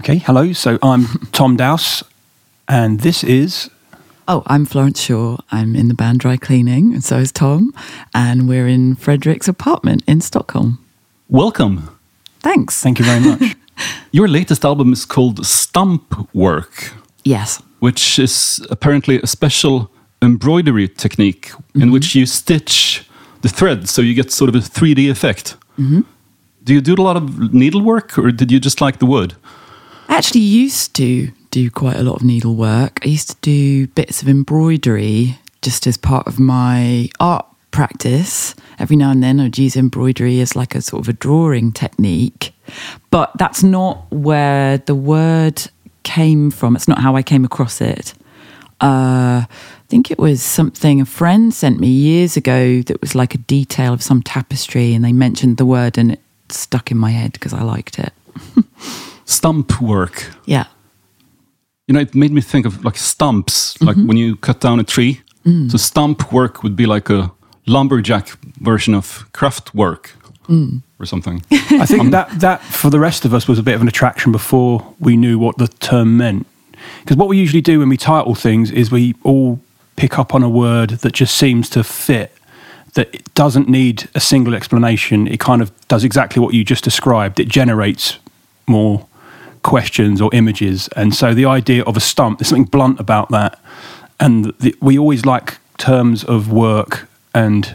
Okay, hello. So I'm Tom Dowse, and this is. Oh, I'm Florence Shaw. I'm in the band Dry Cleaning, and so is Tom. And we're in Frederick's apartment in Stockholm. Welcome. Thanks. Thank you very much. Your latest album is called Stump Work, yes. which is apparently a special embroidery technique in mm-hmm. which you stitch the thread so you get sort of a 3D effect. Mm-hmm. Do you do a lot of needlework or did you just like the wood? I actually used to do quite a lot of needlework. I used to do bits of embroidery just as part of my art practice. Every now and then I'd use embroidery as like a sort of a drawing technique. But that's not where the word came from. It's not how I came across it. Uh, I think it was something a friend sent me years ago that was like a detail of some tapestry, and they mentioned the word, and it stuck in my head because I liked it. Stump work. Yeah. You know, it made me think of like stumps, like mm-hmm. when you cut down a tree. Mm. So stump work would be like a lumberjack version of craft work mm. or something. I think that that for the rest of us was a bit of an attraction before we knew what the term meant. Because what we usually do when we title things is we all pick up on a word that just seems to fit, that it doesn't need a single explanation. It kind of does exactly what you just described. It generates more questions or images. And so the idea of a stump, there's something blunt about that. And the, we always like terms of work and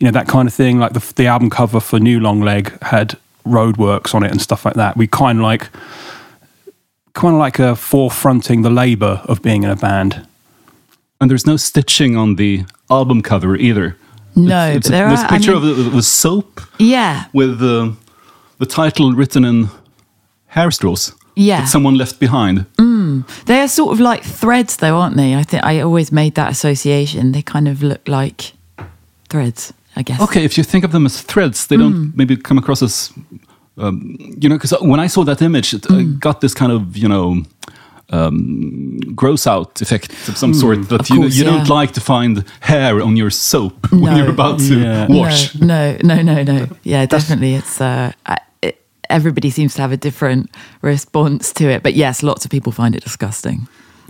you know that kind of thing. Like the the album cover for New Long Leg had roadworks on it and stuff like that. We kind of like kind of like a forefronting the labour of being in a band. And there's no stitching on the album cover either. No, it's, but there there's are. a picture I mean, of the, the soap yeah, with the the title written in hair straws yeah. that someone left behind. They are sort of like threads, though, aren't they? I think I always made that association. They kind of look like threads, I guess. Okay, if you think of them as threads, they don't maybe come across as um, you know. Because when I saw that image, it, I got this kind of you know. Um, gross out effect of some sort that you, course, you don't yeah. like to find hair on your soap when you're about to Yeah. wash. No, no, no, no, no. Yeah, definitely. It's uh, I- it, everybody seems to have a different response to it, but yes, lots of people find it disgusting.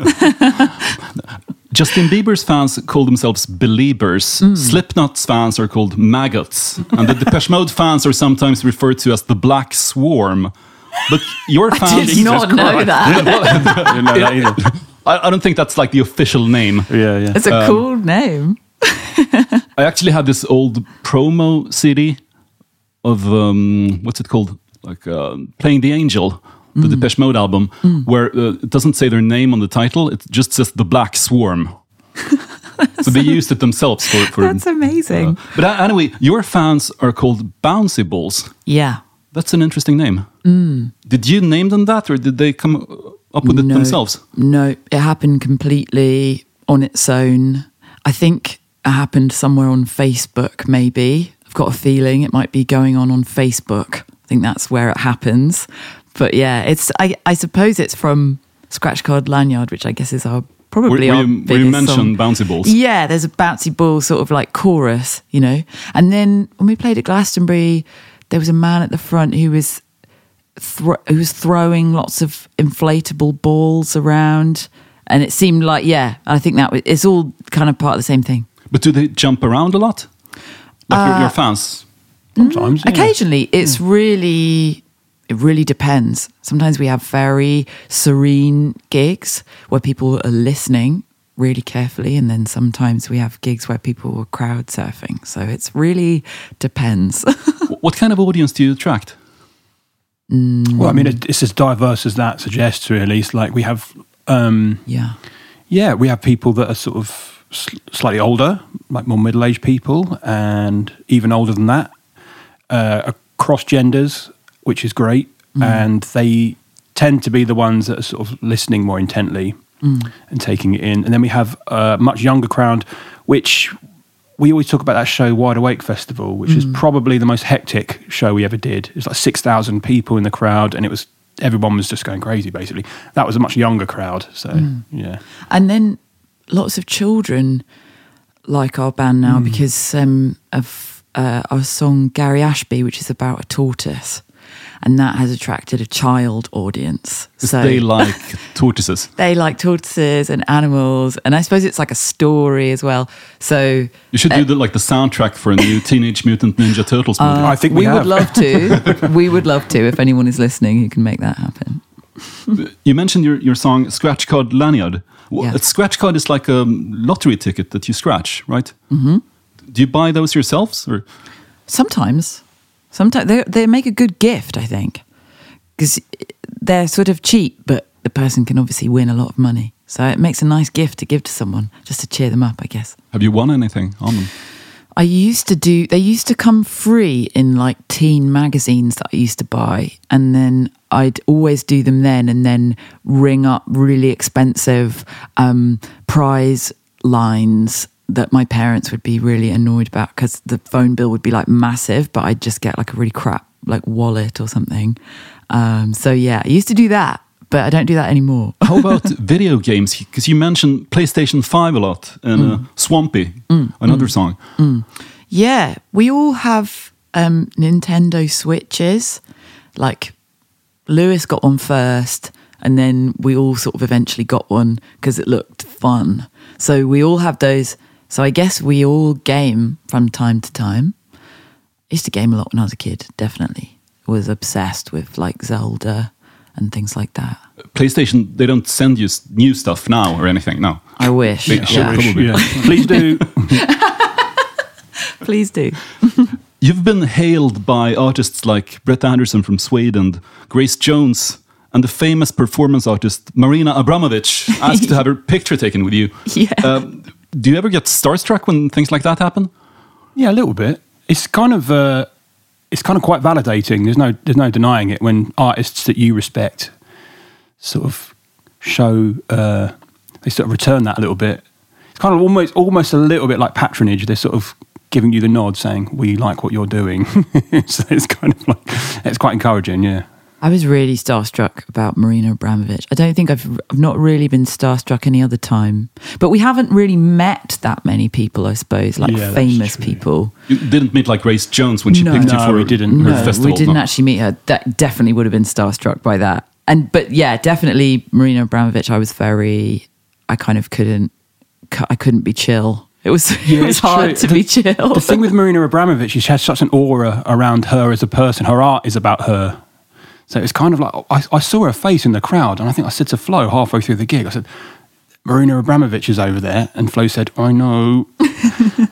Justin Bieber's fans call themselves Beliebers. Hmm. Slipknot's fans are called Maggots. And the Depeche Mode fans are sometimes referred to as the Black Swarm. But your fans. Did not know that. Didn't know that either. I, I don't think that's like the official name. yeah, yeah. It's a cool name. I actually had this old promo CD of, um, what's it called? Like uh, Playing the Angel, the Depeche Mode album, where uh, it doesn't say their name on the title, it just says the Black Swarm. so they used it themselves for. for That's amazing. But uh, anyway, your fans are called Bouncy Balls. yeah. That's an interesting name. Did you name them that, or did they come up with it No. themselves? No, it happened completely on its own. I think it happened somewhere on Facebook, maybe. I've got a feeling it might be going on on Facebook. I think that's where it happens. But yeah, it's. I, I suppose it's from Scratch Card Lanyard, which I guess is our probably where our biggest you mentioned song. Bouncy Balls. Yeah, there's a bouncy ball sort of like chorus, you know. And then when we played at Glastonbury, there was a man at the front who was thro- who was throwing lots of inflatable balls around, and it seemed like yeah, I think that was, it's all kind of part of the same thing. But do they jump around a lot? Like your, your uh, fans? Sometimes. yeah. Occasionally, it's really it really depends. Sometimes we have very serene gigs where people are listening really carefully, and then sometimes we have gigs where people are crowd surfing. So it's really depends. What kind of audience do you attract? Well, I mean, it's as diverse as that suggests. Really, it's like we have, um, yeah. yeah, we have people that are sort of slightly older, like more middle-aged people, and even older than that, uh, across genders, which is great, mm. and they tend to be the ones that are sort of listening more intently mm. and taking it in. And then we have a much younger crowd, which we always talk about that show Wide Awake Festival, which is mm. probably the most hectic show we ever did. It was like six thousand people in the crowd, and it was everyone was just going crazy. Basically, that was a much younger crowd. So yeah, And then lots of children like our band now because um, of uh, our song Gary Ashby, which is about a tortoise. and that has attracted a child audience. So they like tortoises. they like tortoises and animals, and I suppose it's like a story as well. So You should do the, like the soundtrack for a new Teenage Mutant Ninja Turtles movie. I think we, we would love to. we would love to if anyone is listening who can make that happen. you mentioned your, your song Scratch Card Lanyard. Yeah. A scratch card is like a lottery ticket that you scratch, right? Mm-hmm. Do you buy those yourselves? Or Sometimes, sometimes they they make a good gift. I think because they're sort of cheap, but the person can obviously win a lot of money. So it makes a nice gift to give to someone just to cheer them up. I guess. have you won anything on them? I used to do, they used to come free in like teen magazines that I used to buy. And then I'd always do them then and then ring up really expensive um, prize lines that my parents would be really annoyed about because the phone bill would be like massive, but I'd just get like a really crap like wallet or something. Um, so yeah, I used to do that, but I don't do that anymore. How about video games? Because you mentioned PlayStation 5 a lot and uh, Swampy, another song. Yeah, we all have um, Nintendo Switches. Like Lewis got one first, and then we all sort of eventually got one because it looked fun. So we all have those. So I guess we all game from time to time. I used to game a lot when I was a kid. Definitely was obsessed with like Zelda and things like that. PlayStation, they don't send you new stuff now or anything. No. I wish. Big shit, yeah. probably. Yeah. Please do. Please do. You've been hailed by artists like Brett Anderson from Suede, Grace Jones, and the famous performance artist Marina Abramovic asked to have her picture taken with you. Yeah. Um, do you ever get starstruck when things like that happen? Yeah, a little bit. It's kind of uh, it's kind of quite validating. There's no there's no denying it when artists that you respect sort of show uh, they sort of return that a little bit. It's kind of almost almost a little bit like patronage. They're sort of giving you the nod, saying we like what you're doing. so it's kind of like it's quite encouraging. Yeah. I was really starstruck about Marina Abramovic. I don't think I've, I've not really been starstruck any other time. But we haven't really met that many people, I suppose, like Yeah, famous people. You didn't meet like Grace Jones when she No. picked you No, for we didn't. her No, festival. we didn't no. actually meet her. That definitely would have been starstruck by that. And but yeah, definitely Marina Abramovic. I was very, I kind of couldn't, I couldn't be chill. It was Yeah, it was hard true. to be chill. The thing with Marina Abramovic, she has such an aura around her as a person. Her art is about her. So it's kind of like I, I saw her face in the crowd, and I think I said to Flo halfway through the gig, I said, Marina Abramovic is over there. And Flo said, I know.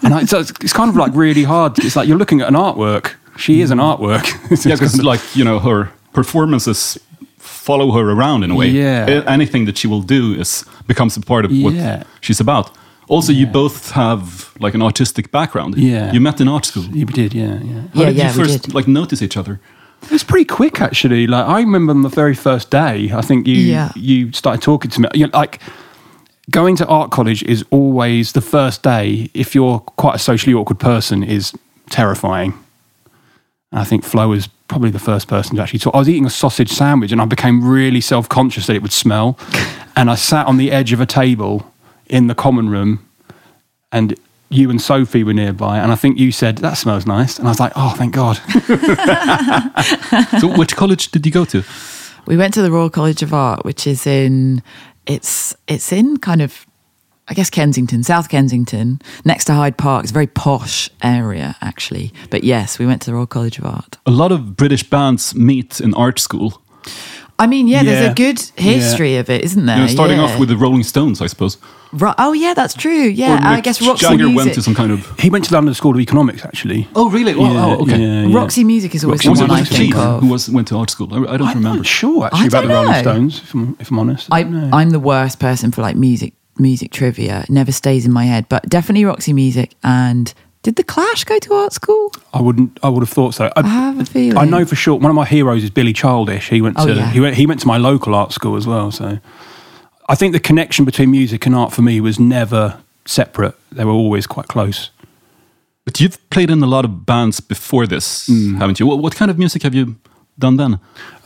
and I, so it's, it's kind of like really hard. It's like you're looking at an artwork. She is an mm. artwork. It's Yeah, kind because of- like you know her performances follow her around in a way. Yeah. Anything that she will do is becomes a part of Yeah. what she's about. Also, you both have like an artistic background. Yeah. You met in art school. you did, yeah, yeah. How Yeah, did yeah, you first did. like notice each other? It was pretty quick, actually. Like I remember on the very first day, I think you Yeah. you started talking to me. You know, like going to art college is always the first day. If you're quite a socially awkward person, is terrifying. And I think Flo was probably the first person to actually talk. I was eating a sausage sandwich, and I became really self conscious that it would smell. and I sat on the edge of a table in the common room, and you and Sophie were nearby, and I think you said that smells nice, and I was like, oh, thank God. so, which college did you go to? We went to the Royal College of Art, which is in it's it's in kind of I guess Kensington, South Kensington, next to Hyde Park. It's a very posh area actually. But yes, we went to the Royal College of Art. A lot of British bands meet in art school. I mean, yeah, there's a good history of it, isn't there? You know, starting Yeah. off with the Rolling Stones, I suppose. Ro- oh yeah, that's true. Yeah, Or I guess Roxy Jagger Music. went to some kind of. He went to London School of Economics, actually. Oh, really? Oh, yeah, oh, yeah, yeah. Roxy Music is always Was the one I think Keith of. who was went to art school? I, I don't I'm remember. not sure actually I about the don't Rolling. Stones. If I'm, if I'm honest, I, don't know. I'm the worst person for like music music trivia. It never stays in my head, but definitely Roxy Music. And did the Clash go to art school? I wouldn't. I would have thought so. I, I have a feeling. I know for sure. One of my heroes is Billy Childish. He went to. Oh, to yeah. he went he went to my local art school as well. So I think the connection between music and art for me was never separate. They were always quite close. But you've played in a lot of bands before this, Mm. haven't you? What, what kind of music have you done then?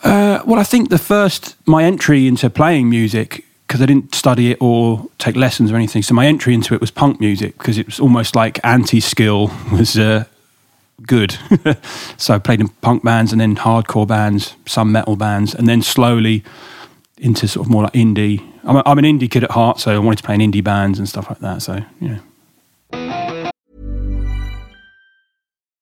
Uh, well, I think the first my entry into playing music because I didn't study it or take lessons or anything. So my entry into it was punk music because it was almost like anti-skill was uh, good. so I played in punk bands and then hardcore bands, some metal bands, and then slowly into sort of more like indie. I'm, a, I'm an indie kid at heart, so I wanted to play in indie bands and stuff like that. So, yeah.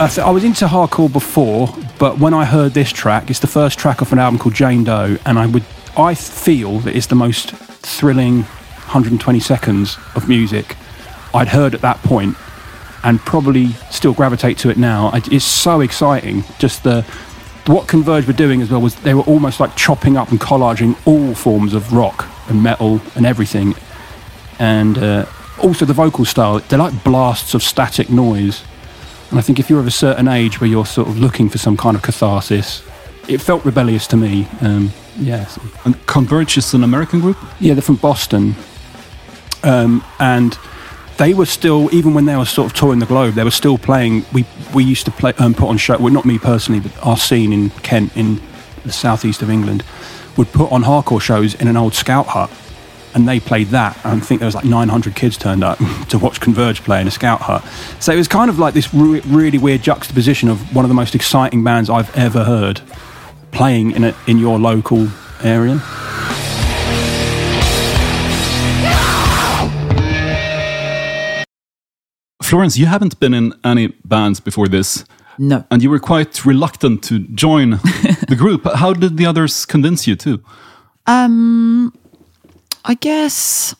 I, I was into hardcore before, but when I heard this track, it's the first track off an album called Jane Doe, and I would I feel that it's the most thrilling 120 seconds of music I'd heard at that point, and probably still gravitate to it now. It's so exciting. Just the what Converge were doing as well was they were almost like chopping up and collaging all forms of rock and metal and everything, and uh, also the vocal style. They're like blasts of static noise. And I think if you're of a certain age where you're sort of looking for some kind of catharsis, it felt rebellious to me. Um, yes. And Converge is an American group? Yeah, they're from Boston. Um, and they were still, even when they were sort of touring the globe, they were still playing. We we used to play um, put on show. Well, not me personally, but our scene in Kent, in the southeast of England, would put on hardcore shows in an old scout hut, and they played that. And I think there was like 900 kids turned up to watch Converge play in a scout hut. So it was kind of like this re- really weird juxtaposition of one of the most exciting bands I've ever heard playing in a, in your local area. Florence, you haven't been in any bands before this. No. And you were quite reluctant to join the group. How did the others convince you to? Um, I guess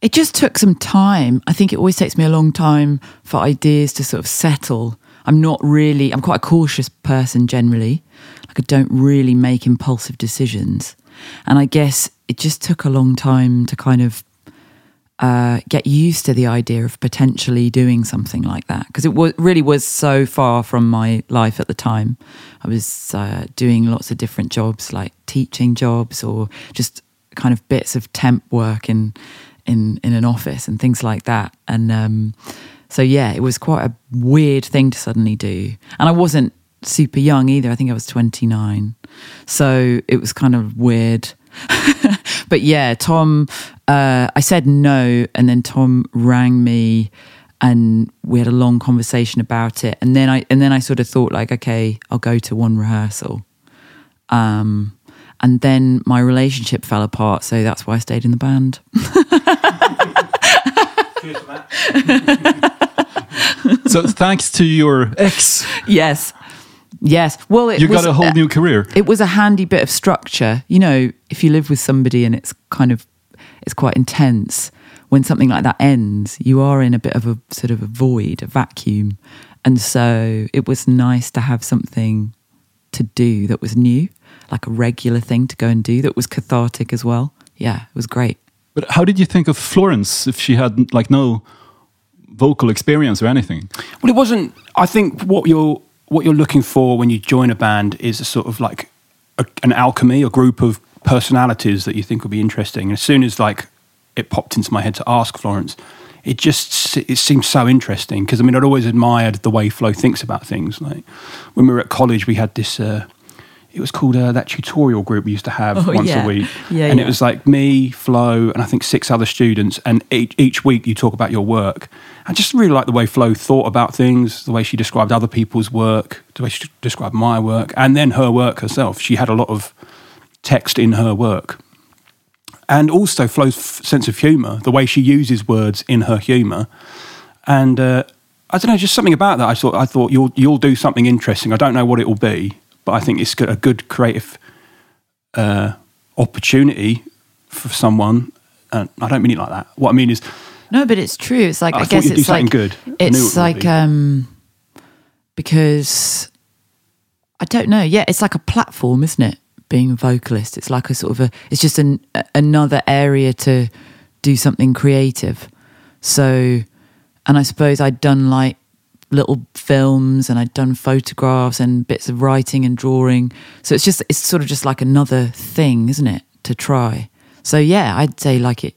it just took some time. I think it always takes me a long time for ideas to sort of settle. I'm not really, I'm quite a cautious person generally. Like, I don't really make impulsive decisions. And I guess it just took a long time to kind of uh, get used to the idea of potentially doing something like that because it really was so far from my life at the time. I was uh, doing lots of different jobs, like teaching jobs or just kind of bits of temp work in in in an office and things like that. And um, so yeah, it was quite a weird thing to suddenly do. And I wasn't super young either. I think I was 29. So it was kind of weird. but yeah, Tom, uh, I said no, and then Tom rang me, and we had a long conversation about it. And then I and then I sort of thought like, okay, I'll go to one rehearsal. Um, and then my relationship fell apart, so that's why I stayed in the band. so thanks to your ex, yes, yes. Well, it you was, got a whole uh, new career. it was a handy bit of structure. You know, if you live with somebody and it's kind of it's quite intense, when something like that ends, you are in a bit of a sort of a void, a vacuum. And so it was nice to have something to do that was new, like a regular thing to go and do that was cathartic as well. Yeah, it was great. But how did you think of Florence if she had like no vocal experience or anything. Well, it wasn't. I think what you're what you're looking for when you join a band is a sort of like a, an alchemy, a group of personalities that you think will be interesting. And as soon as like it popped into my head to ask Florence, it just it seems so interesting because I mean I'd always admired the way Flo thinks about things. Like when we were at college, we had this. Uh, it was called uh, that tutorial group we used to have Oh, once yeah. a week, Yeah, and yeah. it was like me, Flo, and I think six other students. And each, each week you talk about your work. I just really like the way Flo thought about things, the way she described other people's work, the way she described my work, and then her work herself. She had a lot of text in her work. And also Flo's sense of humour, the way she uses words in her humour. And uh, I don't know, just something about that. I thought, I thought you'll, you'll do something interesting. I don't know what it will be, but I think it's got a good creative uh, opportunity for someone. And I don't mean it like that. What I mean is, No, but it's true. It's like I I, guess it's like good. It It's like be. um because I don't know. Yeah, it's like a platform, isn't it? Being a vocalist, it's like a sort of a. It's just an a- another area to do something creative. So, and I suppose I'd done like little films and I'd done photographs and bits of writing and drawing. So it's just it's sort of just like another thing, isn't it, to try. So yeah, I'd say like it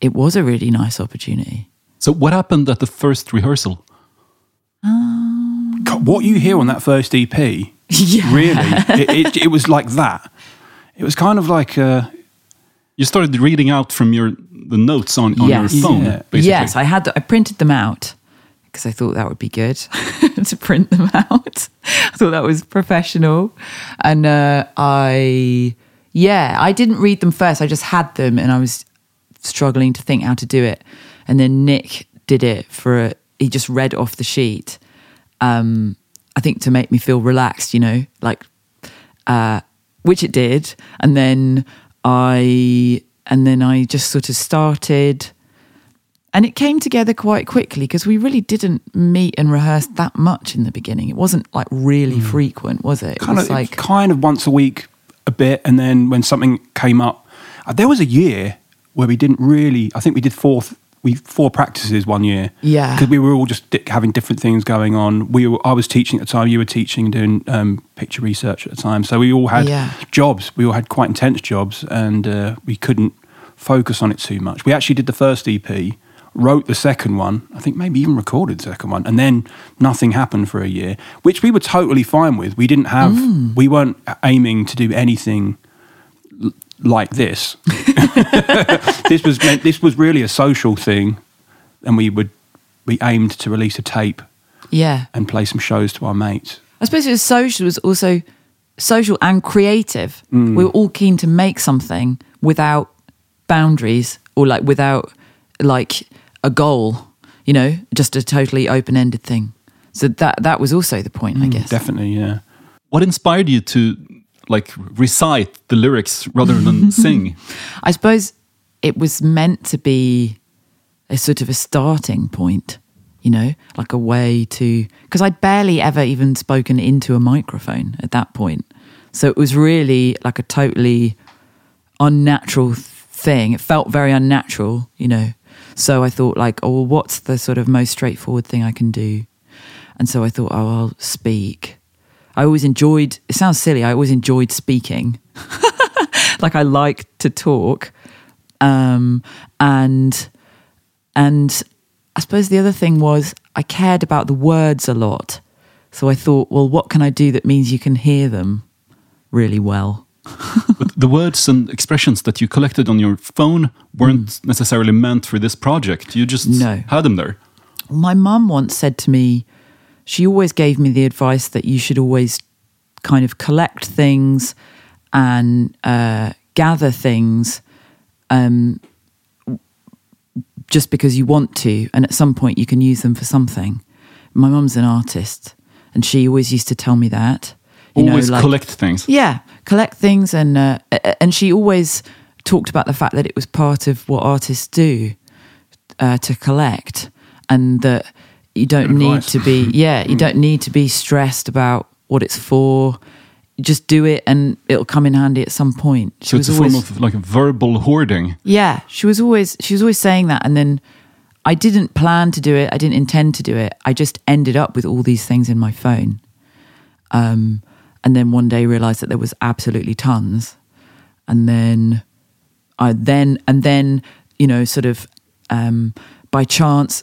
it was a really nice opportunity. So what happened at the first rehearsal? Um, God, what you hear on that first EP, Yeah. really, it, it, it was like that. It was kind of like, uh, You started reading out from your the notes on, on Yes. your phone. Yeah. Basically. Yes, I had. I printed them out because I thought that would be good to print them out. I thought that was professional, and uh, I, yeah, I didn't read them first. I just had them, and I was struggling to think how to do it. And then Nick did it for. A, he just read off the sheet. Um, I think to make me feel relaxed, you know, like uh, which it did, and then I and then I just sort of started, and it came together quite quickly because we really didn't meet and rehearse that much in the beginning. It wasn't like really frequent, was it? It kind was of like kind of once a week a bit and then when something came up uh, there was a year where we didn't really i think we did four we four practices one year. Yeah. because we were all just di- having different things going on. We were i was teaching at the time you were teaching doing um, picture research at the time. So we all had Yeah. jobs. We all had quite intense jobs and uh, we couldn't focus on it too much. We actually did the first ep wrote the second one i think maybe even recorded the second one and then nothing happened for a year which we were totally fine with. We didn't have we weren't aiming to do anything like this this was meant this was really a social thing and we would we aimed to release a tape yeah. and play some shows to our mates I suppose it was social. It was also social and creative. Mm. We were all keen to make something without boundaries or like without like a goal. You know, just a totally open-ended thing. So that that was also the point, I guess. definitely yeah What inspired you to like recite the lyrics rather than sing? I suppose it was meant to be a sort of a starting point, you know, like a way to. Because I'd barely ever even spoken into a microphone at that point. So it was really like a totally unnatural thing. It felt very unnatural, you know. So I thought, like, oh, well, what's the sort of most straightforward thing I can do? And so I thought, oh, I'll speak. I always enjoyed, it sounds silly, I always enjoyed speaking. like I like to talk. Um, and, and I suppose the other thing was I cared about the words a lot. So I thought, well, what can I do that means you can hear them really well? but the words and expressions that you collected on your phone weren't necessarily meant for this project. You just No. had them there. My mum once said to me, she always gave me the advice that you should always kind of collect things and uh, gather things um, just because you want to, and at some point you can use them for something. My mum's an artist, and she always used to tell me that. You know, Always like- collect things. yeah, collect things, and uh, and she always talked about the fact that it was part of what artists do uh, to collect, and that you don't Good need advice. to be yeah, you don't need to be stressed about what it's for. You just do it, and it'll come in handy at some point. She So it's a was form always- of like a verbal hoarding. yeah, she was always she was always saying that, and then I didn't plan to do it. I didn't intend to do it. I just ended up with all these things in my phone. Um, and then one day realized that there was absolutely tons. And then I then and then you know sort of um, by chance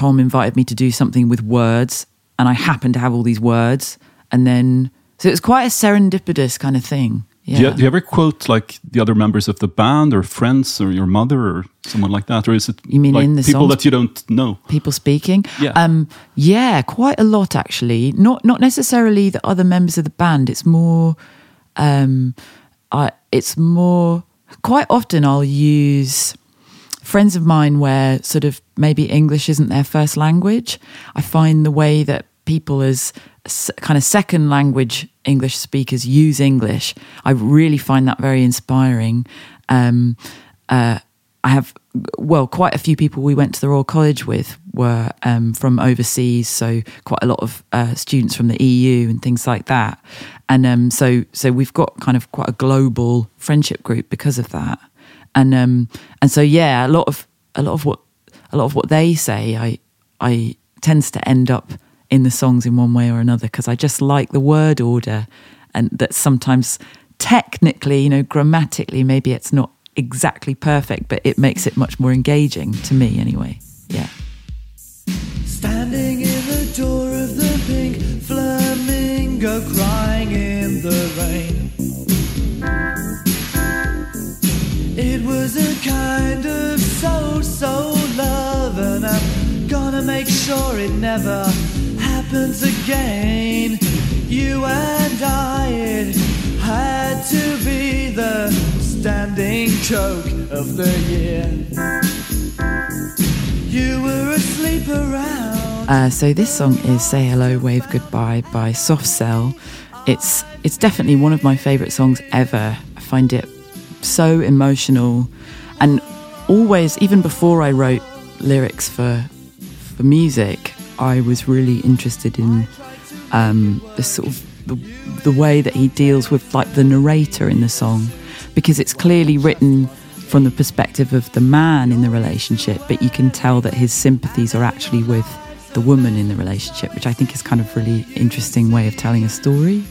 Tom invited me to do something with words, and I happened to have all these words, and then so it was quite a serendipitous kind of thing. Yeah. Do, you, do you ever quote like the other members of the band or friends or your mother or someone like that, or is it You mean like in the people songs? that you don't know? people speaking. Yeah. Um, yeah, quite a lot actually. Not not necessarily the other members of the band. It's more, um, I. It's more. Quite often, I'll use friends of mine where sort of maybe English isn't their first language. I find the way that people as kind of second language English speakers use English, I really find that very inspiring. Um, uh, I have, well, quite a few people we went to the Royal College with were um, from overseas, so quite a lot of uh, students from the EU and things like that. And um, so, so we've got kind of quite a global friendship group because of that. And um, and so, yeah, a lot of a lot of what a lot of what they say, I I tends to end up in the songs in one way or another because I just like the word order, and that sometimes technically, you know, grammatically, maybe it's not exactly perfect, but it makes it much more engaging to me anyway. Yeah. Standing so love, and I'm gonna make sure it never happens again. You and I, it had to be the standing joke of the year. You were asleep around. Uh, so this song is "Say Hello, Wave Goodbye" by Soft Cell. It's it's definitely one of my favourite songs ever. I find it so emotional, and always, even before I wrote lyrics for for music, I was really interested in um, the sort of the, the way that he deals with like the narrator in the song, because it's clearly written from the perspective of the man in the relationship, but you can tell that his sympathies are actually with the woman in the relationship, which I think is kind of really interesting way of telling a story.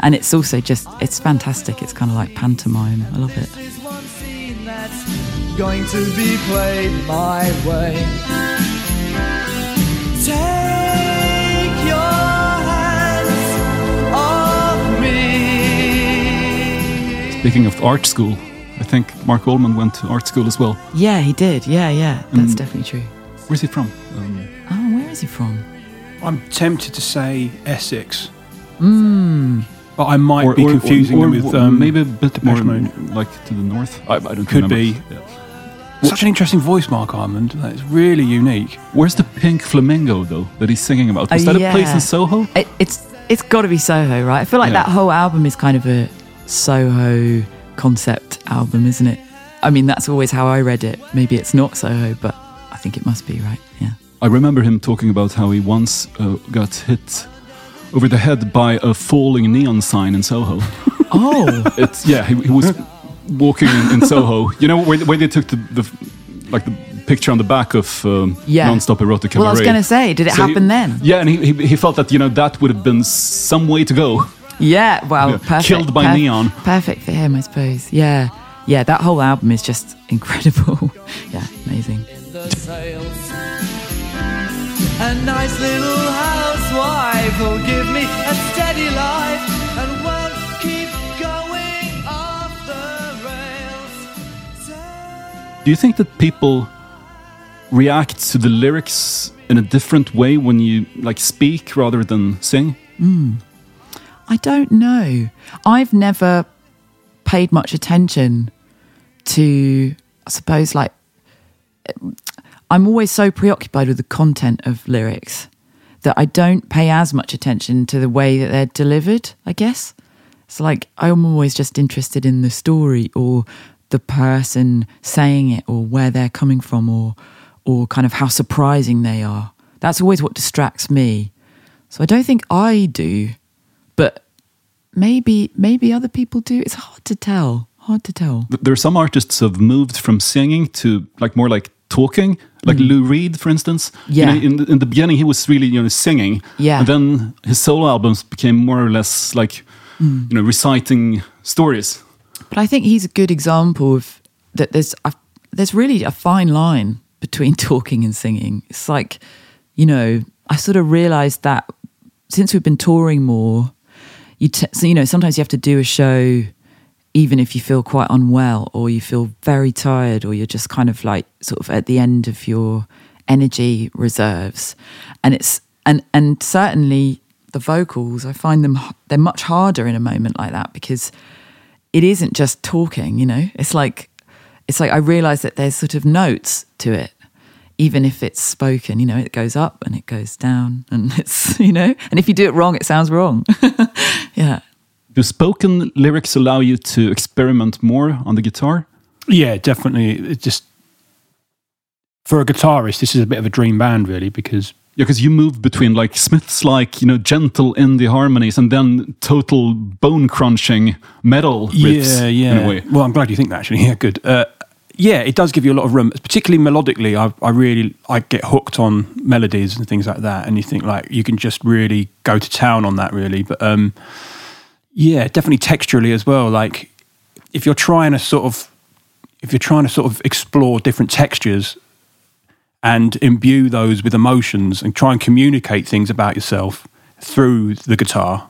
And it's also just it's fantastic. It's kind of like pantomime. I love it. There's one scene that's going to be played my way. Take your hands off me. Speaking of art school, I think Marc Almond went to art school as well. Yeah, he did. Yeah, yeah, that's definitely true. Where's he from? Um, Oh, where is he from? I'm tempted to say Essex, Mm. but I might be confusing them with um, maybe a bit more like to the north. I, I don't Could remember. be. Yeah. Such an interesting voice, Marc Almond. That's really unique. Where's the pink flamingo though that he's singing about? Was Oh, that a place in Soho? It, it's it's got to be Soho, right? I feel like Yeah. that whole album is kind of a Soho concept album, isn't it? I mean, that's always how I read it. Maybe it's not Soho, but I think it must be, right? Yeah. I remember him talking about how he once uh, got hit over the head by a falling neon sign in Soho. Oh, it's yeah, he, he was walking in, in Soho. You know where, where they took the, the like the picture on the back of um, Yeah. non-stop erotic well, I was going to say, did it So he- happen then? Yeah, and he, he, he felt that you know that would have been some way to go. Yeah, well, Yeah, perfect. killed by neon. Perfect for him, I suppose. Yeah. Yeah, that whole album is just incredible. yeah, amazing. A nice little housewife will give me a steady life Do you think that people react to the lyrics in a different way when you like speak rather than sing? Hmm. I don't know. I've never paid much attention to, I suppose, like, I'm always so preoccupied with the content of lyrics that I don't pay as much attention to the way that they're delivered, I guess. It's like I'm always just interested in the story or the person saying it or where they're coming from or or kind of how surprising they are. That's always what distracts me. So I don't think I do, but maybe maybe other people do. It's hard to tell. Hard to tell. There are some artists who have moved from singing to like more like talking, Like mm. Lou Reed, for instance. You Yeah. know, in, the, in the beginning, he was really you know singing. Yeah. And then his solo albums became more or less like mm. you know reciting stories. But I think he's a good example of that. There's a, there's really a fine line between talking and singing. It's like, you know, I sort of realized that since we've been touring more, you t- so you know sometimes you have to do a show even if you feel quite unwell or you feel very tired or you're just kind of like sort of at the end of your energy reserves and it's and and certainly the vocals i find them they're much harder in a moment like that because it isn't just talking, you know. It's like it's like I realize that there's sort of notes to it, even if it's spoken. You know, it goes up and it goes down, and it's you know, and if you do it wrong, it sounds wrong. yeah, Do spoken lyrics allow you to experiment more on the guitar? Yeah, definitely. It just for a guitarist, this is a bit of a dream band, really, because Yeah, because you move between like Smith's like you know gentle indie harmonies and then total bone crunching metal riffs. yeah, In yeah. a way. Well, I'm glad you think that. Actually, yeah, good. Uh, yeah, it does give you a lot of room, particularly melodically. I, I really I get hooked on melodies and things like that, and you think like you can just really go to town on that, really. But um, yeah, definitely texturally as well. Like if you're trying to sort of if you're trying to sort of explore different textures and imbue those with emotions and try and communicate things about yourself through the guitar,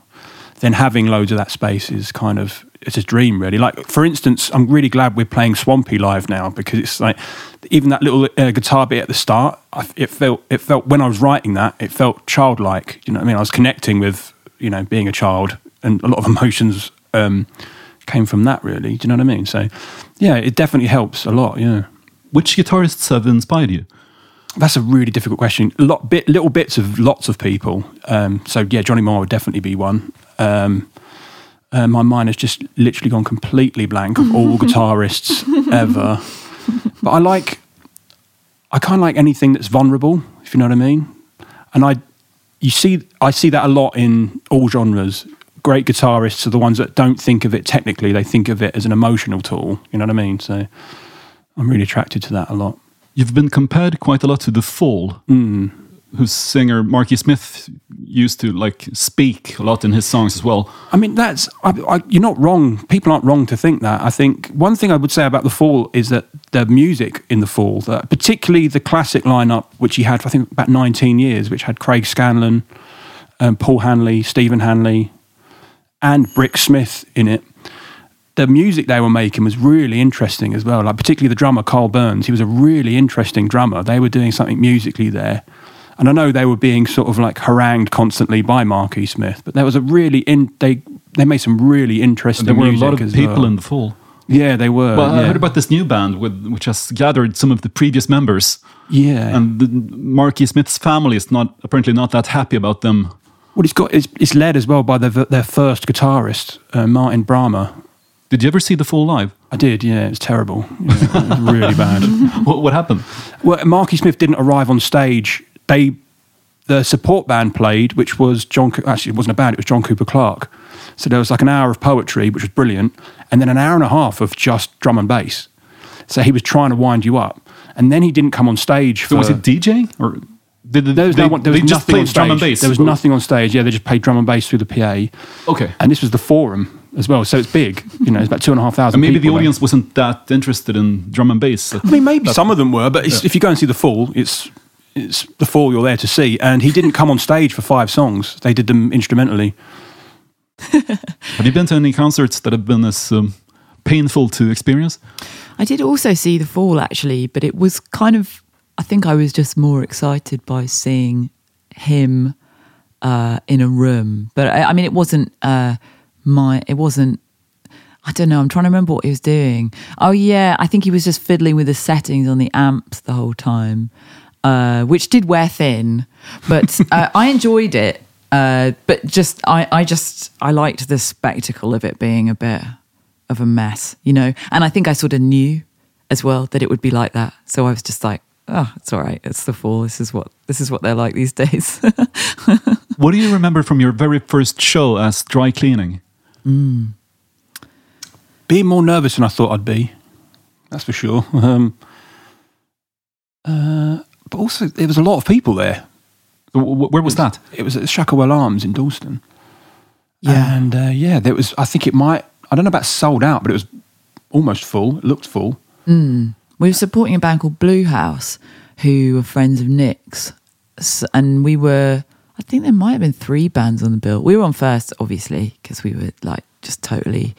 then having loads of that space is kind of it's a dream really. Like for instance, I'm really glad we're playing Swampy live now because it's like even that little uh, guitar bit at the start, I, it felt it felt when I was writing that, it felt childlike. You know what I mean? I was connecting with you know being a child, and a lot of emotions um, came from that. Really, do you know what I mean? So yeah, it definitely helps a lot. Yeah. Which guitarists have inspired you? That's a really difficult question. A lot, bit, little bits of lots of people. Um, so yeah, Johnny Marr would definitely be one. Um, uh, my mind has just literally gone completely blank of all guitarists ever. But I like, I kind of like anything that's vulnerable, if you know what I mean. And I, you see, I see that a lot in all genres. Great guitarists are the ones that don't think of it technically; they think of it as an emotional tool. You know what I mean? So I'm really attracted to that a lot. You've been compared quite a lot to The Fall, Mm. whose singer Marky Smith used to like speak a lot in his songs as well. I mean, that's I, I, you're not wrong. People aren't wrong to think that. I think one thing I would say about the Fall is that the music in the Fall, that particularly the classic lineup, which he had for I think about 19 years, which had Craig Scanlon, um, Paul Hanley, Stephen Hanley, and Brix Smith in it. The music they were making was really interesting as well. Like particularly the drummer Karl Burns, he was a really interesting drummer. They were doing something musically there. And I know they were being sort of like harangued constantly by Marky Smith, but there was a really in they they made some really interesting. And there were a lot of people well. in The Fall. Yeah, they were. Well, I heard about this new band with, which has gathered some of the previous members, yeah. and the, Marky Smith's family is not apparently not that happy about them. well, it's got it's, it's led as well by their their first guitarist uh, Martin Bramah. Did you ever see The Fall live? I did, yeah. It's terrible. Yeah, it was really bad. What, what happened? Well, Marky Smith didn't arrive on stage. They, the support band played, which was John. Actually, it wasn't a band; it was John Cooper Clarke. So there was like an hour of poetry, which was brilliant, and then an hour and a half of just drum and bass. So he was trying to wind you up, and then he didn't come on stage. For, So was it DJing or did There was, they, no one, there was just nothing on stage. drum and bass? There was nothing on stage. Yeah, they just played drum and bass through the PA. Okay. And this was the forum as well, so it's big. You know, it's about two and a half thousand. And maybe the people there. audience wasn't that interested in drum and bass. I mean, maybe some of them were, but it's, if you go and see the Fall, it's it's the Fall you're there to see. And he didn't come on stage for five songs; they did them instrumentally. Have you been to any concerts that have been as um, painful to experience? I did also see the fall actually, but it was kind of. I think I was just more excited by seeing him uh, in a room. But I, I mean, it wasn't uh, my. It wasn't. I don't know. I'm trying to remember what he was doing. Oh yeah, I think he was just fiddling with the settings on the amps the whole time, uh, which did wear thin. But uh, I enjoyed it. Uh, but just I, I just I liked the spectacle of it being a bit of a mess, you know. And I think I sort of knew as well that it would be like that. So I was just like, oh, it's all right. It's the fall. This is what this is what they're like these days. What do you remember from your very first show as dry cleaning? Being more nervous than I thought I'd be, that's for sure. Um, but also there was a lot of people there. Where was that? It was at Shacklewell Arms in Dalston. Yeah. And uh, yeah, there was. I think it might. I don't know about sold out, but it was almost full. It looked full. We were supporting a band called Blue House, who were friends of Nick's, and we were. I think there might have been three bands on the bill. We were on first, obviously, because we were like just totally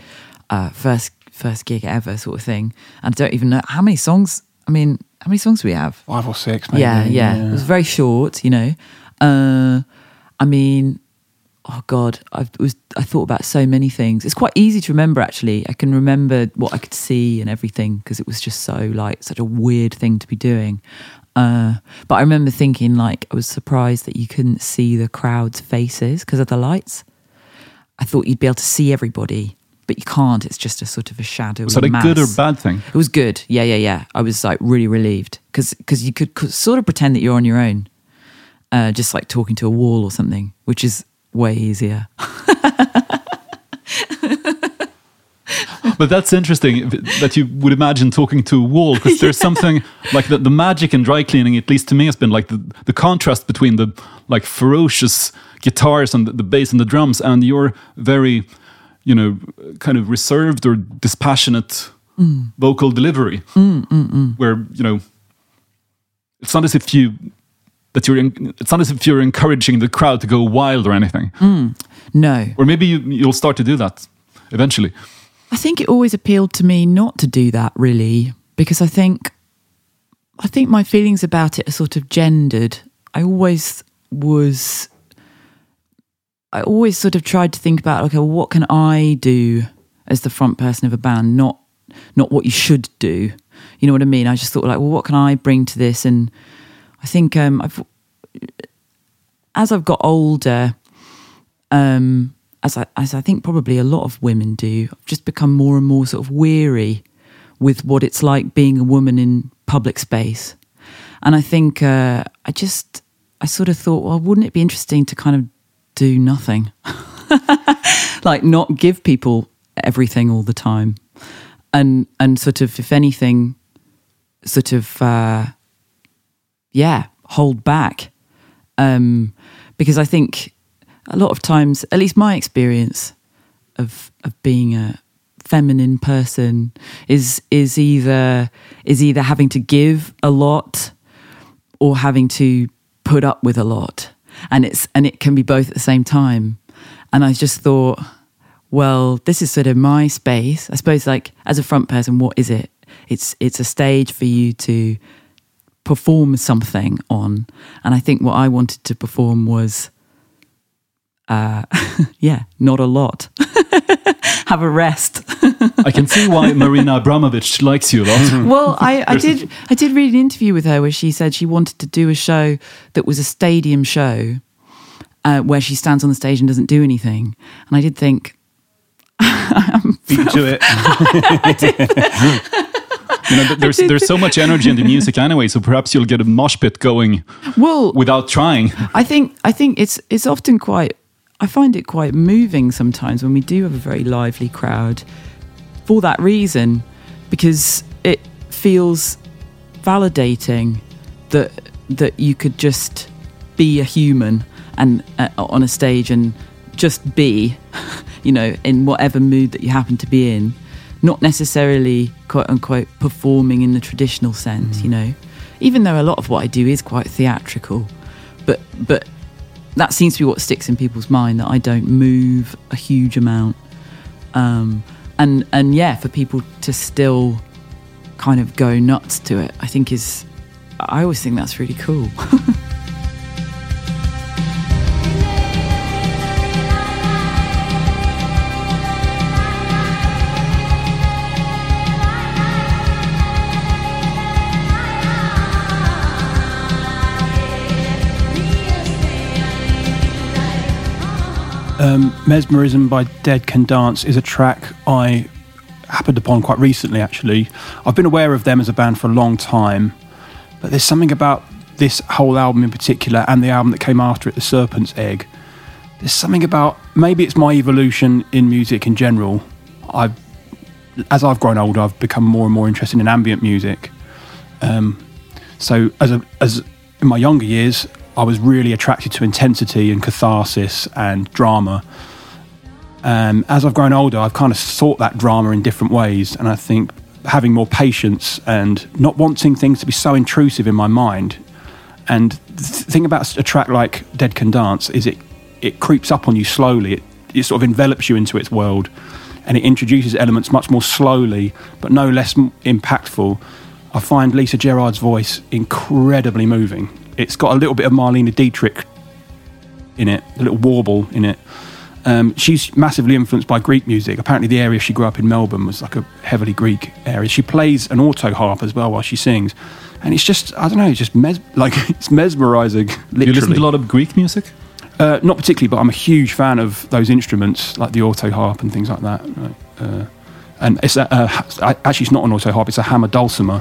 uh, first first gig ever sort of thing. And I don't even know how many songs. I mean, how many songs do we have? Five or six, maybe. yeah, yeah, It was very short, you know. Uh, I mean, oh god, I was I thought about so many things. It's quite easy to remember actually. I can remember what I could see and everything because it was just so like such a weird thing to be doing. Uh, but I remember thinking like I was surprised that you couldn't see the crowd's faces because of the lights. I thought you'd be able to see everybody, but you can't. It's just a sort of a shadow. Was that a good or bad thing? It was good. Yeah, yeah, yeah. I was like really relieved because you could, could sort of pretend that you're on your own, uh, just like talking to a wall or something, which is way easier. But that's interesting that you would imagine talking to a wall because there's something like the, the magic in dry cleaning, at least to me, has been like the, the contrast between the like ferocious guitars and the, the bass and the drums and your very, you know, kind of reserved or dispassionate mm. vocal delivery, mm, mm, where you know it's not as if you that you're in, it's not as if you're encouraging the crowd to go wild or anything, No, or maybe you, you'll start to do that eventually. I think it always appealed to me not to do that really because I think I think my feelings about it are sort of gendered. I always was I always sort of tried to think about okay, what can I do as the front person of a band, not not what you should do. You know what I mean? I just thought like, well, what can I bring to this? And I think um, I've as I've got older, um, as I as I think probably a lot of women do, I've just become more and more sort of weary with what it's like being a woman in public space. And I think uh, I just I sort of thought, well, wouldn't it be interesting to kind of do nothing, like not give people everything all the time, and and sort of if anything, sort of uh, yeah, hold back, um, because I think a lot of times, at least my experience of of being a feminine person is is either is either having to give a lot or having to put up with a lot. And it's and it can be both at the same time. And i just thought well this is sort of my space. I suppose like as a front person what is it? It's it's a stage for you to perform something on. And i think what i wanted to perform was uh yeah not a lot have a rest I can see why Marina Abramović likes you a lot. well, I, I did I did read an interview with her where she said she wanted to do a show that was a stadium show uh, where she stands on the stage and doesn't do anything. And I did think, Beat you to it. You know, there's there's so much energy in the music anyway, so perhaps you'll get a mosh pit going well, without trying. I think I think it's it's often quite I find it quite moving sometimes when we do have a very lively crowd for that reason because it feels validating that that you could just be a human and uh, on a stage and just be you know in whatever mood that you happen to be in. Not necessarily quote unquote performing in the traditional sense you know. Even though a lot of what I do is quite theatrical but but that seems to be what sticks in people's mind that I don't move a huge amount. Um, and and yeah, for people to still kind of go nuts to it, I think is I always think that's really cool. Um, Mesmerism by Dead Can Dance is a track I happened upon quite recently, actually. I've been aware of them as a band for a long time, but there's something about this whole album in particular and the album that came after it, The Serpent's Egg. There's something about maybe it's my evolution in music in general. I've, as I've grown older, I've become more and more interested in ambient music. Um, So as a, as in my younger years, I was really attracted to intensity and catharsis and drama. Um, as I've grown older, I've kind of sought that drama in different ways, and I think having more patience and not wanting things to be so intrusive in my mind. And the thing about a track like Dead Can Dance is it it creeps up on you slowly. It, it sort of envelops you into its world, and it introduces elements much more slowly, but no less impactful. I find Lisa Gerrard's voice incredibly moving. It's got a little bit of Marlene Dietrich in it, a little warble in it. Um, she's massively influenced by Greek music. Apparently, the area she grew up in, Melbourne, was like a heavily Greek area. She plays an auto harp as well while she sings, and it's just I don't know, it's just mes- like it's mesmerizing. Literally. Do you listen to a lot of Greek music? Uh, not particularly, but I'm a huge fan of those instruments, like the auto harp and things like that. Uh, and it's a, uh, actually it's not an auto harp; it's a hammer dulcimer.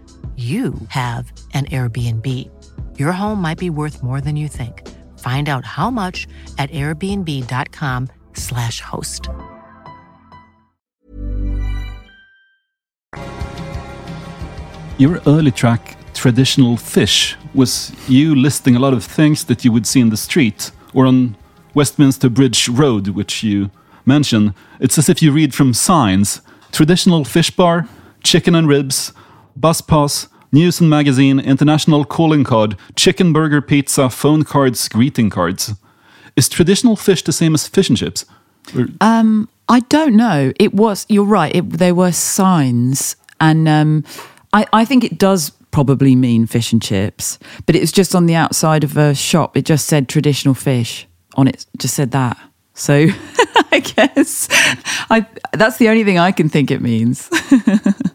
you have an Airbnb. Your home might be worth more than you think. Find out how much at airbnb.com/slash host. Your early track, Traditional Fish, was you listing a lot of things that you would see in the street or on Westminster Bridge Road, which you mention. It's as if you read from signs Traditional Fish Bar, Chicken and Ribs, Bus Pass, News and Magazine, International Calling Card, Chicken Burger Pizza, Phone Cards, Greeting Cards. Is traditional fish the same as fish and chips? Um, I don't know. It was. You're right. It, there were signs, and um, I, I think it does probably mean fish and chips. But it was just on the outside of a shop. It just said traditional fish on it. Just said that. So I guess I that's the only thing I can think it means.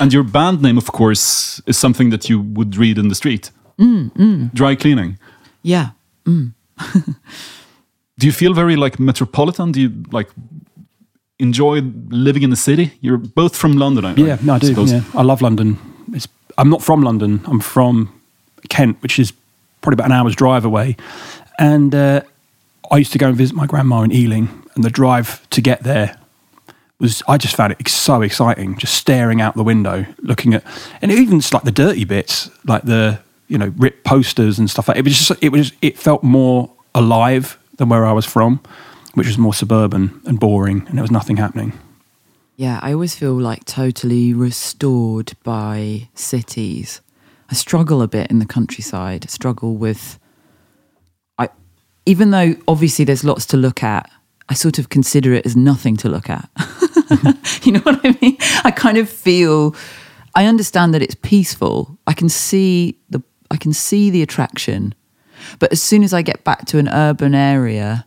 And your band name, of course, is something that you would read in the street. Mm, mm. Dry cleaning. yeah. Mm. Do you feel very like metropolitan? Do you like enjoy living in the city? You're both from London, I Yeah, no, I do. suppose. Yeah, I love London. It's, I'm not from London. I'm from Kent, which is probably about an hour's drive away. And uh, I used to go and visit my grandma in Ealing, and the drive to get there was I just found it so exciting. Just staring out the window, looking at, and even like the dirty bits, like the you know ripped posters and stuff like it was just it was it felt more alive than where I was from, which was more suburban and boring, and there was nothing happening. Yeah, I always feel like totally restored by cities. I struggle a bit in the countryside. I struggle with I even though obviously there's lots to look at, I sort of consider it as nothing to look at. you know what I mean? I kind of feel I understand that it's peaceful. I can see the I can see the attraction. But as soon as I get back to an urban area,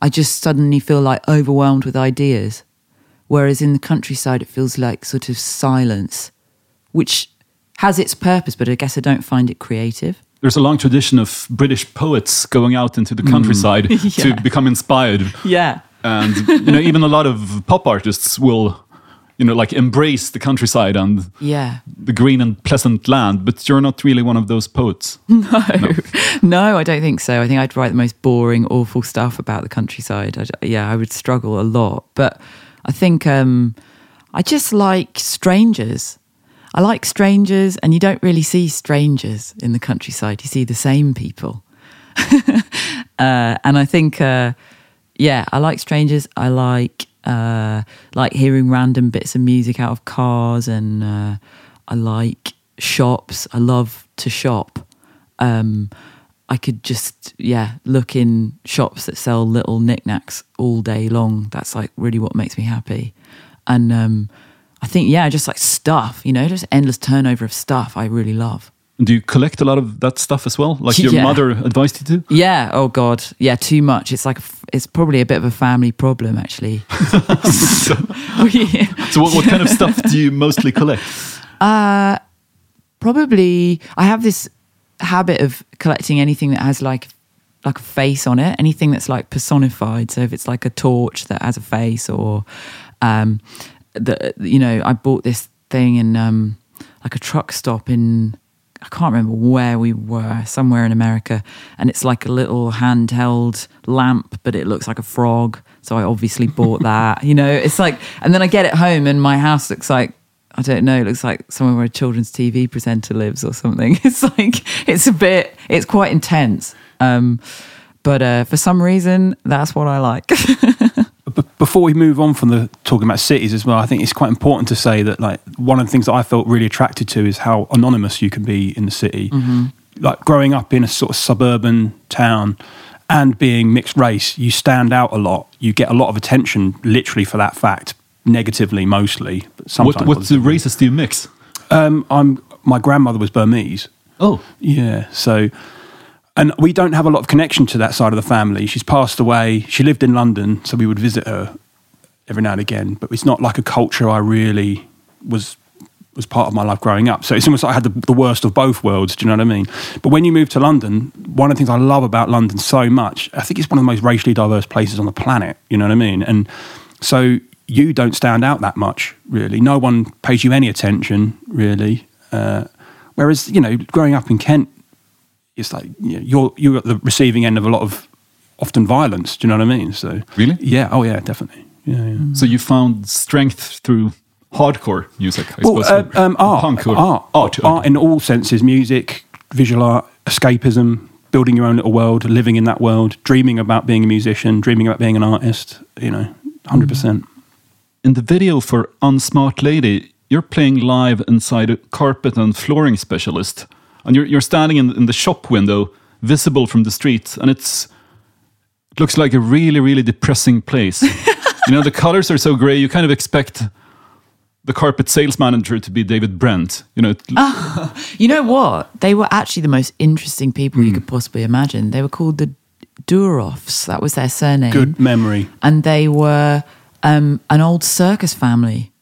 I just suddenly feel like overwhelmed with ideas. Whereas in the countryside, it feels like sort of silence, which has its purpose, but I guess I don't find it creative. There's a long tradition of British poets going out into the countryside Yeah. to become inspired. Yeah. And you know, even a lot of pop artists will, you know, like embrace the countryside and Yeah. the green and pleasant land, but you're not really one of those poets. No, no, I don't think so. I think I'd write the most boring, awful stuff about the countryside. I'd, yeah, I would struggle a lot. But I think um, I just like strangers. I like strangers, and you don't really see strangers in the countryside. You see the same people. uh, and I think, uh, yeah, I like strangers. I like uh, like hearing random bits of music out of cars, and uh, I like shops. I love to shop. Um, I could just yeah look in shops that sell little knickknacks all day long. That's like really what makes me happy. And um, I think yeah, just like stuff, you know, just endless turnover of stuff. I really love. Do you collect a lot of that stuff as well? Like your Yeah. mother advised you to? Yeah. Oh God. Yeah. Too much. It's like a f- it's probably a bit of a family problem actually. So what, what kind of stuff do you mostly collect? Uh, probably I have this habit of collecting anything that has like like a face on it, anything that's like personified. So if it's like a torch that has a face, or um, the you know, I bought this thing in um, like a truck stop in I can't remember where we were, somewhere in America, and it's like a little handheld lamp, but it looks like a frog. So I obviously bought that. You know, it's like, and then I get it home, and my house looks like I don't know, it looks like somewhere where a children's TV presenter lives or something. It's like it's a bit, it's quite intense. Um, but uh, for some reason, that's what I like. B- before we move on from the talking about cities as well, I think it's quite important to say that like one of the things that I felt really attracted to is how anonymous you can be in the city. Like growing up in a sort of suburban town and being mixed race, you stand out a lot. You get a lot of attention, literally for that fact, negatively mostly. But sometimes What, what positively. races do you mix? Um, I'm my grandmother was Burmese. Oh, Yeah. So, and we don't have a lot of connection to that side of the family. She's passed away. She lived in London, so we would visit her every now and again. But it's not like a culture I really was was part of my life growing up. So it's almost like I had the, the worst of both worlds. Do you know what I mean? But when you move to London, one of the things I love about London so much, I think it's one of the most racially diverse places on the planet. You know what I mean? And so you don't stand out that much, really. No one pays you any attention, really. Uh, whereas, you know, growing up in Kent, it's like you know, you're you're at the receiving end of a lot of often violence. Do you know what I mean? So Really? yeah, oh yeah, definitely. Yeah, yeah. so you found strength through hardcore music, I Well, suppose. uh, um, art, Punk or art, art. art in all senses: music, visual art, escapism, building your own little world, living in that world, dreaming about being a musician, dreaming about being an artist. You know, hundred percent. In the video for Unsmart Lady, you're playing live inside a carpet and flooring specialist. And you're, you're standing in, in the shop window, visible from the street, and it's it looks like a really, really depressing place. you know, the colors are so gray, you kind of expect the carpet sales manager to be David Brent. You know, it- you know what? They were actually the most interesting people you could possibly imagine. They were called the Duroffs. That was their surname. Good memory. and they were um, an old circus family.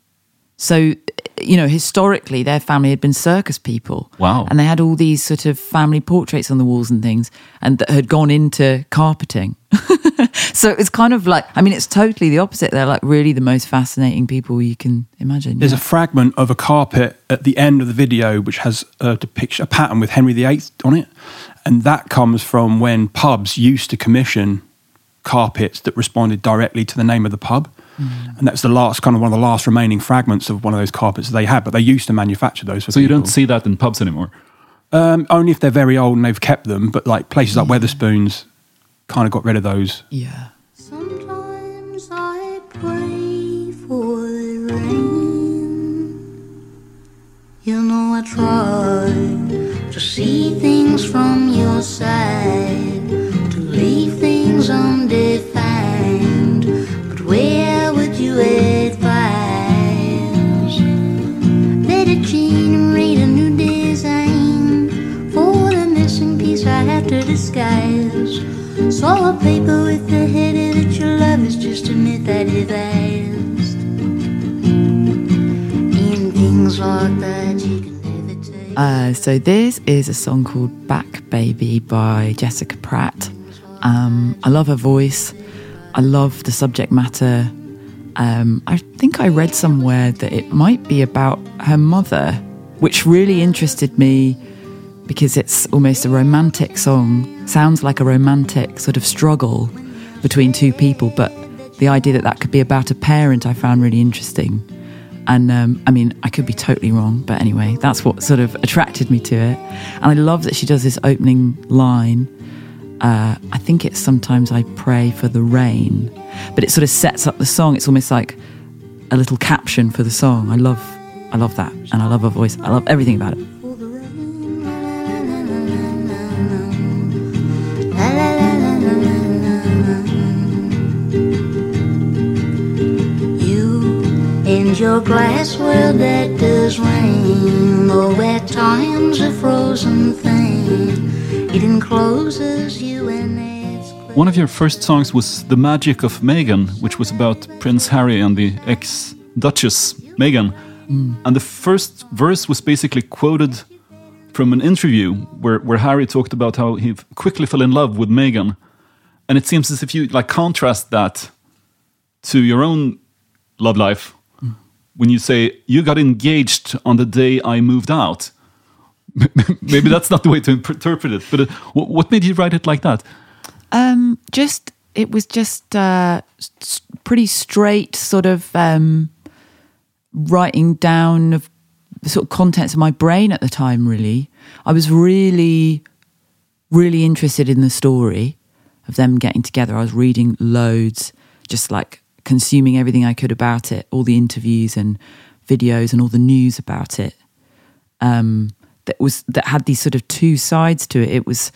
So, you know, historically, their family had been circus people. Wow. And they had all these sort of family portraits on the walls and things, and that had gone into carpeting. so it's kind of like, I mean, it's totally the opposite. They're like really the most fascinating people you can imagine. There's yeah. a fragment of a carpet at the end of the video which has a depiction, a pattern with Henry VIII on it, and that comes from when pubs used to commission carpets that responded directly to the name of the pub, and that's the last kind of one of the last remaining fragments of one of those carpets they had. But they used to manufacture those. For so you don't see that in pubs anymore. um, only if they're very old and they've kept them. But like places like Wetherspoons, kind of got rid of those. yeah. Sometimes I pray for the rain. You know I try to see things from your side, to leave undefined. But where would you advise? It generate a new design for the missing piece I have to disguise. A paper with the header that your love is just a myth I devised. And things like that you can. Uh, so this is a song called Back Baby by Jessica Pratt. Um, I love her voice. I love the subject matter. Um, I think I read somewhere that it might be about her mother, which really interested me because it's almost a romantic song. Sounds like a romantic sort of struggle between two people, but the idea that that could be about a parent I found really interesting. And um, I mean, I could be totally wrong, but anyway, that's what sort of attracted me to it. And I love that she does this opening line. Uh, I think it's sometimes I pray for the rain, but it sort of sets up the song. It's almost like a little caption for the song. I love, I love that, and I love her voice. I love everything about it. Your glass world that does rain, though at times a frozen thing, it encloses you in its One of your first songs was The Magic of Meghan, which was about Prince Harry and the ex Duchess Meghan. Mm. And the first verse was basically quoted from an interview where, where Harry talked about how he quickly fell in love with Meghan. And it seems as if you like contrast that to your own love life mm. when you say you got engaged on the day I moved out. Maybe that's not the way to interpret it, but uh, what made you write it like that? Um, just it was just uh, pretty straight, sort of um, writing down of the sort of contents of my brain at the time. Really, I was really, really interested in the story of them getting together. I was reading loads, just like consuming everything I could about it, all the interviews and videos and all the news about it. Um, that was that had these sort of two sides to it. It was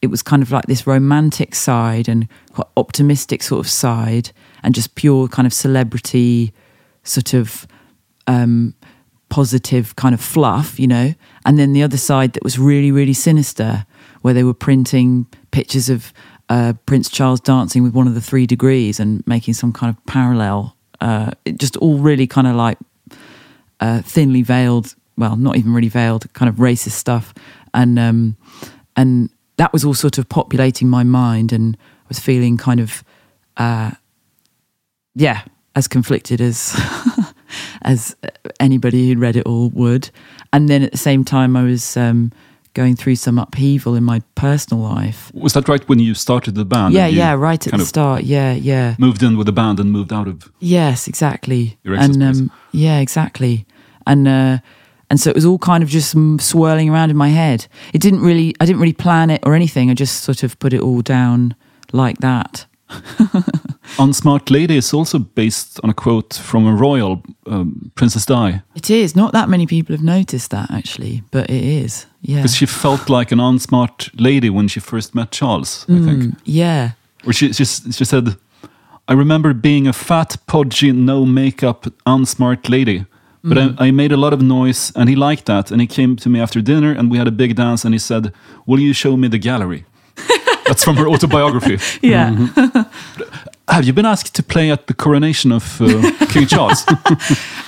it was kind of like this romantic side and quite optimistic sort of side, and just pure kind of celebrity sort of um, positive kind of fluff, you know. And then the other side that was really really sinister, where they were printing pictures of uh, Prince Charles dancing with one of the three degrees and making some kind of parallel. Uh, it just all really kind of like uh, thinly veiled, well, not even really veiled, kind of racist stuff, and um, and that was all sort of populating my mind, and I was feeling kind of, uh, yeah, as conflicted as as anybody who'd read it all would, and then at the same time, I was. Um, going through some upheaval in my personal life. Was that right when you started the band? Yeah, yeah, right at the start. Yeah, yeah. Moved in with the band and moved out of. Yes, exactly. And um, yeah, exactly. And uh, and so it was all kind of just swirling around in my head. It didn't really, I didn't really plan it or anything. I just sort of put it all down like that. Unsmart Lady is also based on a quote from a royal, um, Princess Di, It is. Not that many people have noticed that actually, but it is. Yeah. because she felt like an unsmart lady when she first met Charles. I think, Mm, yeah. or she she she said, "I remember being a fat, podgy, no makeup, unsmart lady." But Mm. I, I made a lot of noise, and he liked that. And he came to me after dinner, and we had a big dance. And he said, "Will you show me the gallery?" That's from her autobiography. Yeah. Have you been asked to play at the coronation of uh, King Charles?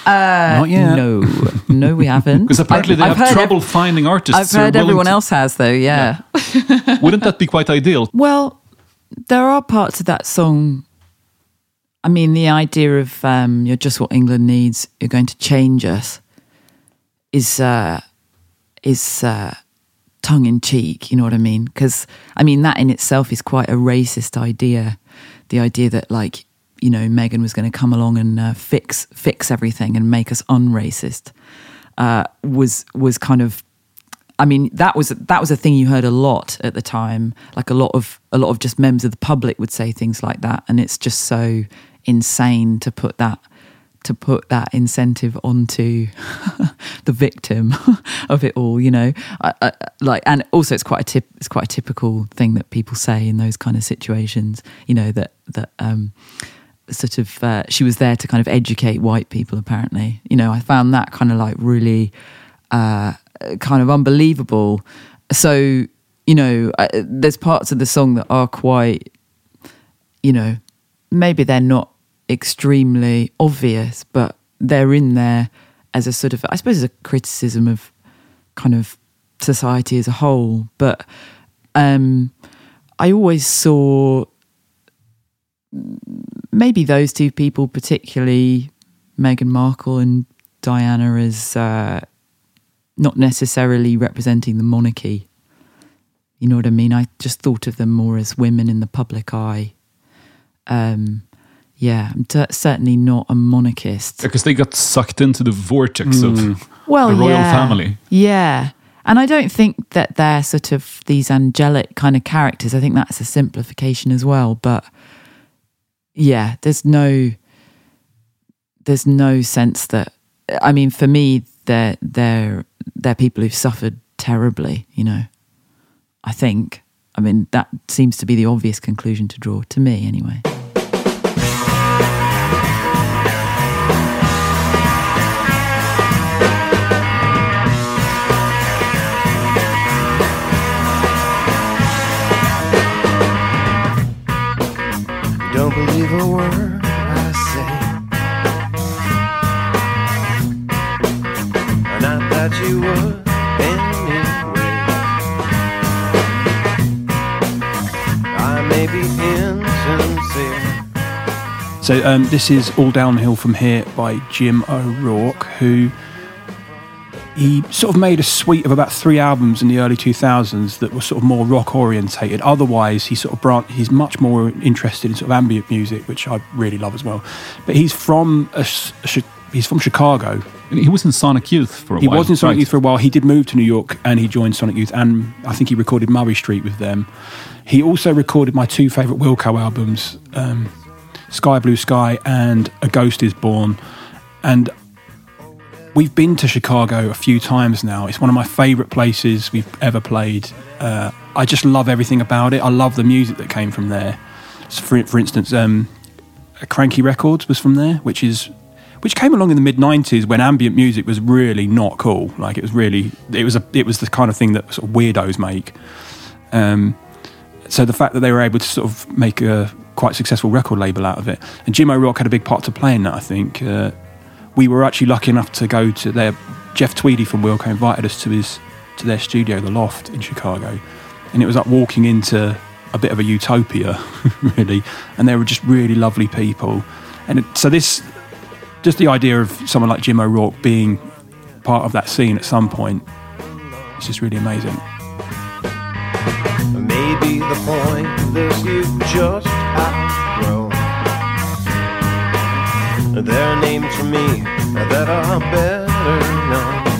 Uh, Not yet. No, no, we haven't. Because apparently I've- they I've have trouble ev- finding artists. I've heard everyone to- else has though. Yeah. Wouldn't that be quite ideal? Well, there are parts of that song. I mean, the idea of um, "You're just what England needs. You're going to change us" is uh, is uh, tongue in cheek. You know what I mean? Because I mean that in itself is quite a racist idea. The idea that like you know Meghan was going to come along and uh, fix fix everything and make us unracist uh, was was kind of I mean, that was that was a thing you heard a lot at the time. Like a lot of a lot of just members of the public would say things like that, and it's just so insane to put that to put that incentive onto the victim of it all. You know, I, I, like, and also it's quite a tip. It's quite a typical thing that people say in those kind of situations. You know that that. um sort of uh, she was there to kind of educate white people apparently you know i found that kind of like really uh, kind of unbelievable so you know uh, there's parts of the song that are quite you know maybe they're not extremely obvious but they're in there as a sort of i suppose as a criticism of kind of society as a whole. But um, I always saw maybe those two people, particularly Meghan Markle and Diana, as uh, not necessarily representing the monarchy. You know what I mean? I just thought of them more as women in the public eye. Um, yeah, I'm t- certainly not a monarchist. Because they got sucked into the vortex of hmm. well, the royal yeah. family. Yeah. And I don't think that they're sort of these angelic kind of characters. I think that's a simplification as well. But yeah, there's no there's no sense that I mean, for me, they're they're they're people who've suffered terribly, you know. I think. I mean, that seems to be the obvious conclusion to draw, to me anyway. Don't believe a word I say. You would So um, this is All Downhill From Here by Jim O'Rourke, who he sort of made a suite of about three albums in the early 2000s that were sort of more rock orientated. Otherwise, he sort of bran- he's much more interested in sort of ambient music, which I really love as well. But he's from a, a he's from Chicago. He was in Sonic Youth for a He while. He was in Sonic right? Youth for a while. He did move to New York and he joined Sonic Youth, and I think he recorded Murray Street with them. He also recorded my two favourite Wilco albums, um, Sky Blue Sky and A Ghost Is Born. And we've been to Chicago a few times now. It's one of my favourite places we've ever played. Uh, I just love everything about it. I love the music that came from there. So for, for instance, um, Kranky Records was from there, which is which came along in the mid '90s when ambient music was really not cool. Like it was really, it was a, it was the kind of thing that sort of weirdos make. Um, so the fact that they were able to sort of make a quite successful record label out of it, and Jim O'Rourke had a big part to play in that. I think uh, we were actually lucky enough to go to their Jeff Tweedy from Wilco invited us to his to their studio, the Loft in Chicago, and it was like walking into a bit of a utopia, really. And they were just really lovely people, and it, so this just the idea of someone like Jim O'Rourke being part of that scene at some point is just really amazing. Maybe the point is you just outgrown. There are names for me that are better known.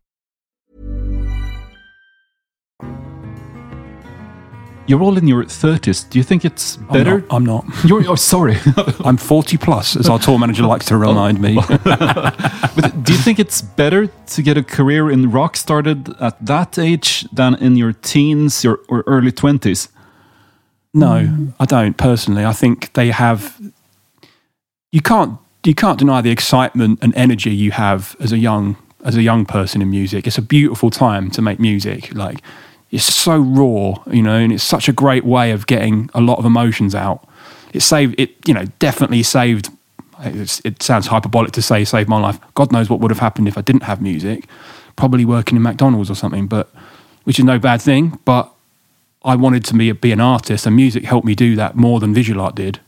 You're all in your 30s. Do you think it's I'm better? not- I'm not. You're oh, sorry. I'm 40 plus, as our tour manager likes to remind me. but do you think it's better to get a career in rock started at that age than in your teens or, or early 20s? No, I don't personally. I think they have. You can't you can't deny the excitement and energy you have as a young as a young person in music. It's a beautiful time to make music. Like it's so raw, you know, and it's such a great way of getting a lot of emotions out. It saved it, you know, definitely saved. It sounds hyperbolic to say saved my life. God knows what would have happened if I didn't have music. Probably working in McDonald's or something, but which is no bad thing. But I wanted to be, be an artist, and music helped me do that more than visual art did.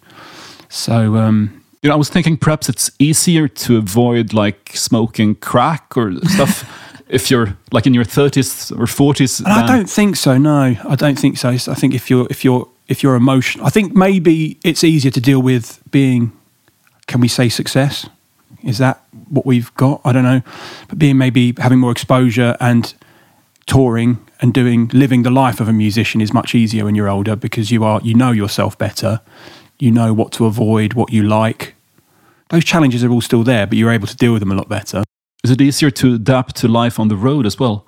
So, um, You know, I was thinking perhaps it's easier to avoid like smoking crack or stuff if you're like in your 30s or 40s. and I don't think so. No, I don't think so. I think if you're if you're if you're emotional, I think maybe it's easier to deal with being. Can we say success? Is that what we've got? I don't know, but being maybe having more exposure and touring and doing living the life of a musician is much easier when you're older because you are you know yourself better. You know what to avoid, what you like. Those challenges are all still there, but you're able to deal with them a lot better. Is it easier to adapt to life on the road as well?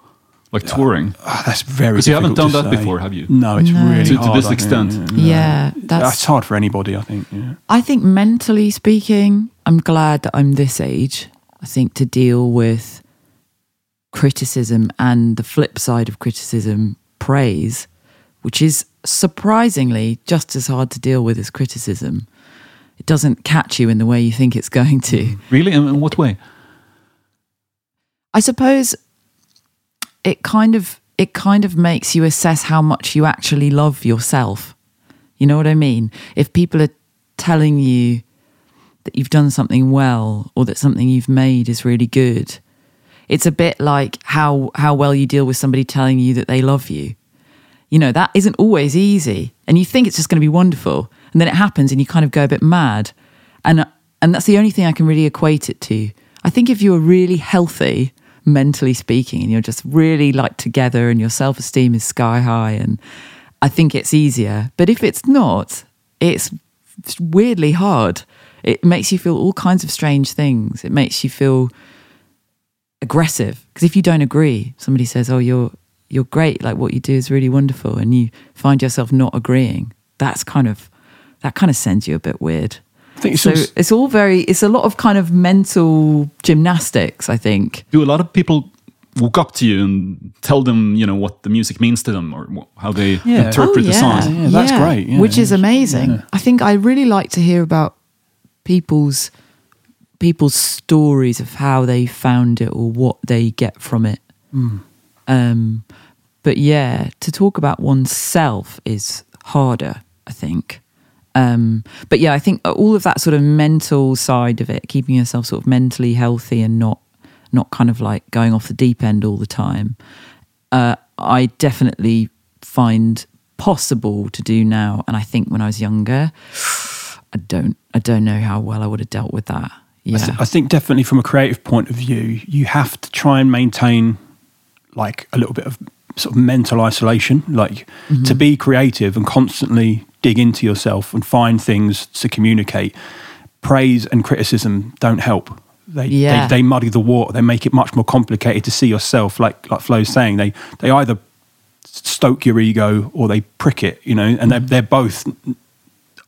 Like touring? Ah, that's very. Because you haven't done that say. before, have you? No, it's No. really To- to this I think, extent. Yeah, that's- that's hard for anybody. I think. Yeah. I think mentally speaking, I'm glad that I'm this age. I think to deal with criticism and the flip side of criticism, praise, which is surprisingly just as hard to deal with as criticism. It doesn't catch you in the way you think it's going to. Really? In, in what way? I suppose it kind of it kind of makes you assess how much you actually love yourself. You know what I mean? If people are telling you that you've done something well or that something you've made is really good, it's a bit like how how well you deal with somebody telling you that they love you. You know, that isn't always easy. And you think it's just going to be wonderful, and then it happens and you kind of go a bit mad. And and that's the only thing I can really equate it to. I think if you're really healthy, mentally speaking, and you're just really like together and your self esteem is sky high, and I think it's easier. But if it's not, it's weirdly hard. It makes you feel all kinds of strange things. It makes you feel aggressive because if you don't agree, somebody says, "Oh, you're you're great. Like what you do is really wonderful," and you find yourself not agreeing. That's kind of that kind of sends you a bit weird. I think it's so also- it's all very it's a lot of kind of mental gymnastics. I think. Do a lot of people walk up to you and tell them, you know, what the music means to them or how they Yeah. interpret Oh, the song Yeah, that's great, yeah, which is amazing. Yeah. I think I really like to hear about people's people's stories of how they found it or what they get from it. Mm. Um, but yeah, to talk about oneself is harder, I think. Um, but yeah, I think all of that sort of mental side of it, keeping yourself sort of mentally healthy and not not kind of like going off the deep end all the time, uh, I definitely find possible to do now. And I think when I was younger, I don't I don't know how well I would have dealt with that. I, Yeah. th- I think definitely from a creative point of view, you have to try and maintain like a little bit of sort of mental isolation, like to be creative and constantly dig into yourself and find things to communicate. Praise and criticism don't help. They, Yeah. they they muddy the water. They make it much more complicated to see yourself. Like like Flo's saying, they they either stoke your ego or they prick it. You know, and they're they're both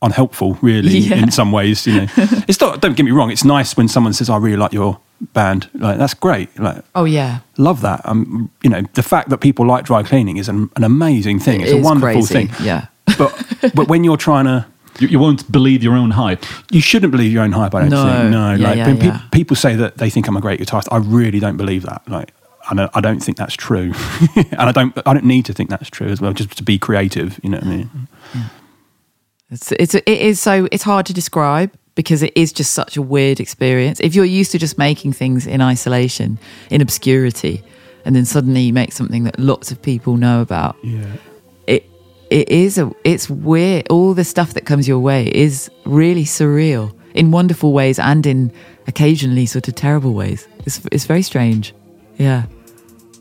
unhelpful, really, Yeah. in some ways. You know, it's not. Don't get me wrong. It's nice when someone says, "I really like your band." Like that's great. Like oh yeah. love that. Um, you know, the fact that people like dry cleaning is an, an amazing thing. It it's a wonderful crazy, thing. yeah. But but when you're trying to, You, you won't believe your own hype. you shouldn't believe your own hype. I don't No. think. No, Yeah, like yeah, when pe- yeah. people say that they think I'm a great guitarist, I really don't believe that. Like. I don't, I don't think that's true, and I don't. I don't need to think that's true as well. Just to be creative, you know what I mean? It's it's it is so it's hard to describe because it is just such a weird experience. If you're used to just making things in isolation, in obscurity, and then suddenly you make something that lots of people know about, Yeah. It it is a it's weird. All the stuff that comes your way is really surreal in wonderful ways and in occasionally sort of terrible ways. It's it's very strange. Yeah.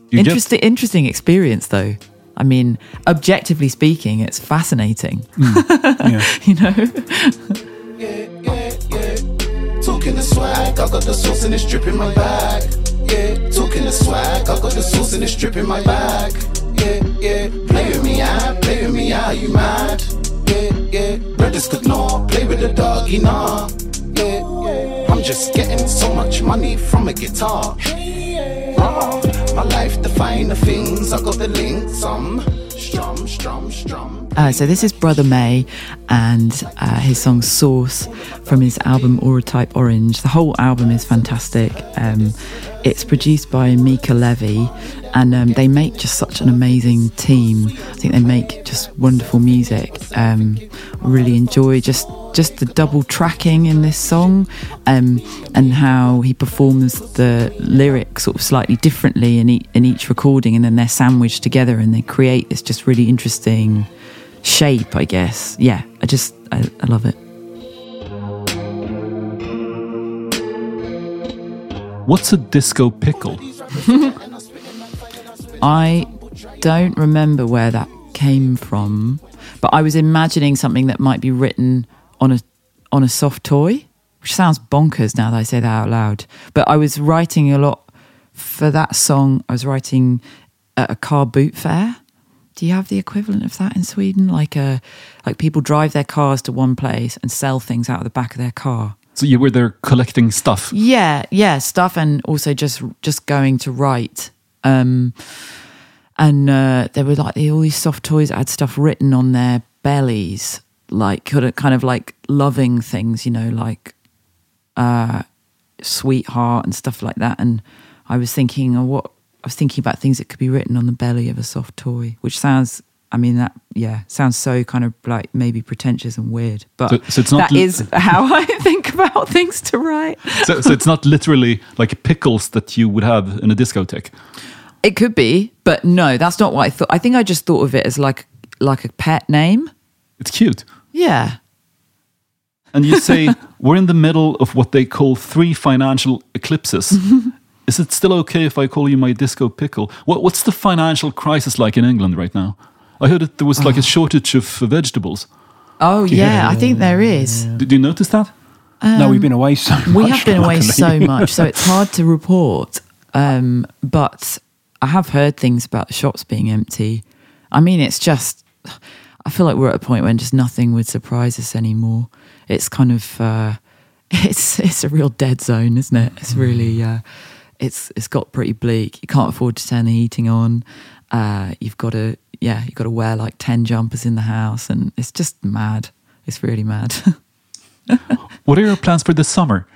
You get- interesting interesting experience though. I mean, objectively speaking, it's fascinating. Hmm. You know? Yeah. you know? Talking the swag, I got the sauce and it's dripping my bag. Yeah, talking the swag, I got the sauce and it's dripping my bag. Yeah, yeah, play with me, ah, play with me, ah, you mad? Yeah, yeah, brothers could not play with the doggy, nah. Yeah, yeah, I'm just getting so much money from a guitar. Ah, my life the things, I got the links, um, strum, strum, strum. Uh, so this is Brother May and uh, his song Source from his album Aura Type Orange. The whole album is fantastic. Um, it's produced by Mica Levi and um, they make just such an amazing team. I think they make just wonderful music. Um, really enjoy just just the double tracking in this song um, and how he performs the lyrics sort of slightly differently in, e- in each recording and then they're sandwiched together and they create this just really interesting shape, I guess. Yeah, I just, I, I love it. What's a disco pickle? I don't remember where that came from, but I was imagining something that might be written on a on a soft toy, which sounds bonkers now that I say that out loud. But I was writing a lot for that song. I was writing at a car boot fair. Do you have the equivalent of that in Sweden? Like a like people drive their cars to one place and sell things out of the back of their car. So you were there collecting stuff. Yeah, yeah, stuff, and also just just going to write. Um, and uh, there were like all these soft toys that had stuff written on their bellies, like kind of, like loving things, you know, like uh, sweetheart and stuff like that. And I was thinking, oh, what I was thinking about things that could be written on the belly of a soft toy, which sounds. I mean that, yeah, sounds so kind of like maybe pretentious and weird, but So- so it's not that li- is how I think about things to write. So, so it's not literally like pickles that you would have in a discotheque. It could be, but no, that's not what I thought. I think I just thought of it as like like a pet name. It's cute. Yeah. And you say we're in the middle of what they call three financial eclipses. Is it still okay if I call you my disco pickle? What, what's the financial crisis like in England right now? I heard that there was like a shortage of vegetables. Oh yeah, I think there is. Did you notice that? no, we've been away so much. We have been away so much, so it's hard to report. Um, but I have heard things about the shops being empty. I mean, it's just. I feel like we're at a point when just nothing would surprise us anymore. It's kind of. Uh, it's it's a real dead zone, isn't it? It's really. Uh, it's it's got pretty bleak. You can't afford to turn the heating on. Uh, you've got to yeah, you've got to wear like ten jumpers in the house, and it's just mad. It's really mad. What are your plans for this summer?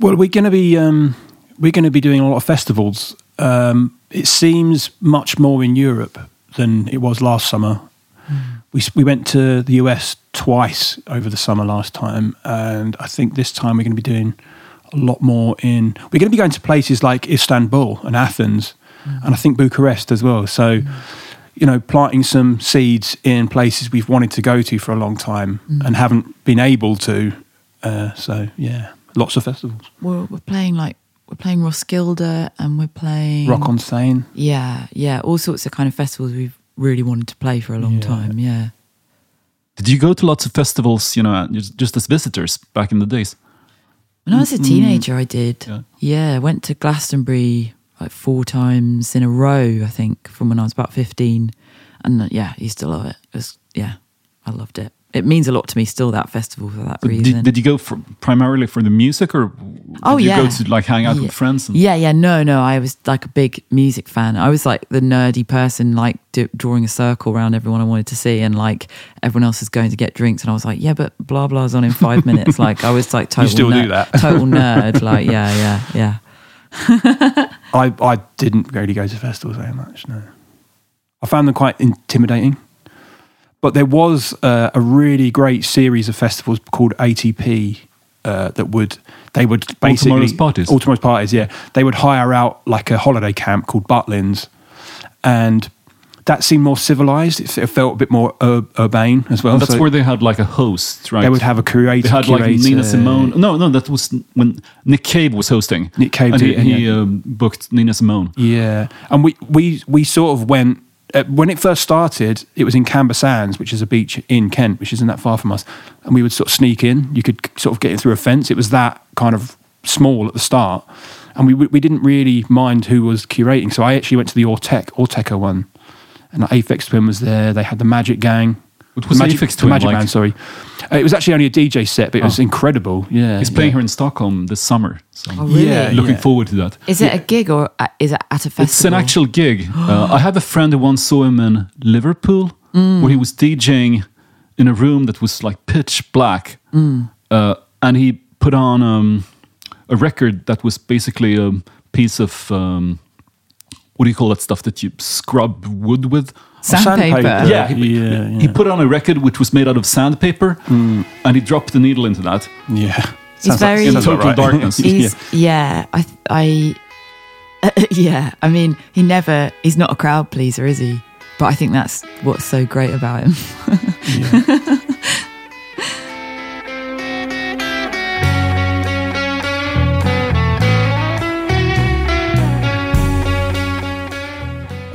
Well, we're going to be um, we're going to be doing a lot of festivals. Um, it seems much more in Europe than it was last summer. We we went to the US twice over the summer last time, and I think this time we're going to be doing a lot more in. We're going to be going to places like Istanbul and Athens, and I think Bucharest as well. So. You know, planting some seeds in places we've wanted to go to for a long time and haven't been able to. Uh, so yeah, lots of festivals. we're, we're playing like we're playing Roskilde and we're playing Rock en Seine. Yeah, yeah, all sorts of kind of festivals we've really wanted to play for a long time. Yeah. Did you go to lots of festivals, you know, just just as visitors back in the days? When I was a Mm, teenager, I did. Yeah. Yeah, I went to Glastonbury like four times in a row. I think from when I was about fifteen, and uh, yeah, used to love it. It was, yeah, I loved it. It means a lot to me still. That festival for that reason. Did, did you go for, primarily for the music, or did Oh, you yeah. go to like hang out Yeah. with friends? And, Yeah, yeah, no, no. I was like a big music fan. I was like the nerdy person, like drawing a circle around everyone I wanted to see, and like everyone else is going to get drinks, and I was like, yeah, but blah blah's on in five minutes. Like I was like total. you still do that. total nerd. Like yeah, yeah, yeah. I, I didn't really go to festivals very much, no. I found them quite intimidating. But there was uh, a really great series of festivals called ATP uh, that would, they would basically. Tomorrow's Parties? All Tomorrow's Parties, yeah. They would hire out like a holiday camp called Butlins. And that seemed more civilized. It, felt a bit more ur- urbane as well. And that's So where they had like a host, right? They would have a curator. They had like. Nina Simone. No, no, that was when Nick Cave was hosting. Nick Cave and he, he yeah. um, booked Nina Simone. Yeah, and we we we sort of went uh, when it first started, it was in Camber Sands, which is a beach in Kent, which isn't that far from us. And we would sort of sneak in. You could sort of get in through a fence. It was that kind of small at the start. And we, we didn't really mind who was curating. So I actually went to the Ortec, Autechre one. And Aphex Twin was there. They had the Magic Gang. What was the Magic, Aphex the Twin Magic like? Man, sorry. Uh, it was actually only a DJ set, but it was Oh. incredible. Yeah. He's playing yeah. here in Stockholm this summer. So Oh, really? Yeah, looking yeah. forward to that. Is it a gig or uh, is it at a festival? It's an actual gig. Uh, I have a friend who once saw him in Liverpool, Mm. where he was DJing in a room that was like pitch black, Mm. uh, and he put on um, a record that was basically a piece of um, what do you call that stuff that you scrub wood with? Sandpaper. Sandpaper. Yeah, he, Yeah, he put on a record which was made out of sandpaper, hmm. and he dropped the needle into that Yeah. He's Sounds like- very- in total right. darkness. He's, yeah. I, I, yeah. I mean, he never. He's not a crowd pleaser, is he? But I think that's what's so great about him.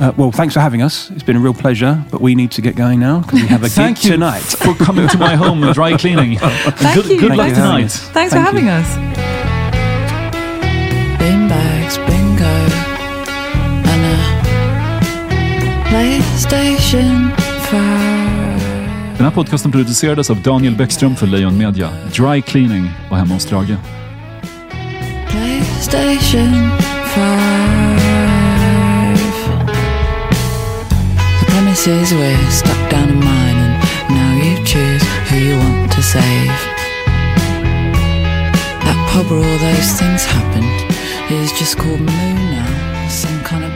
Uh, well, thanks for having us. It's been a real pleasure, but we need to get going now because we have a Thank gig you tonight. for coming to my home, and dry cleaning. Thank good you. good Thank luck you tonight. Thanks Thank for you. having us. Beanbags, bingo, and a PlayStation 5. Den här podcasten producerades av Daniel Bäckström för Lejon Media. Dry Cleaning var hemma hos Strage. PlayStation 5. Is we're stuck down a mine, and now you choose who you want to save. That pub where all those things happened is just called Moon now, some kind of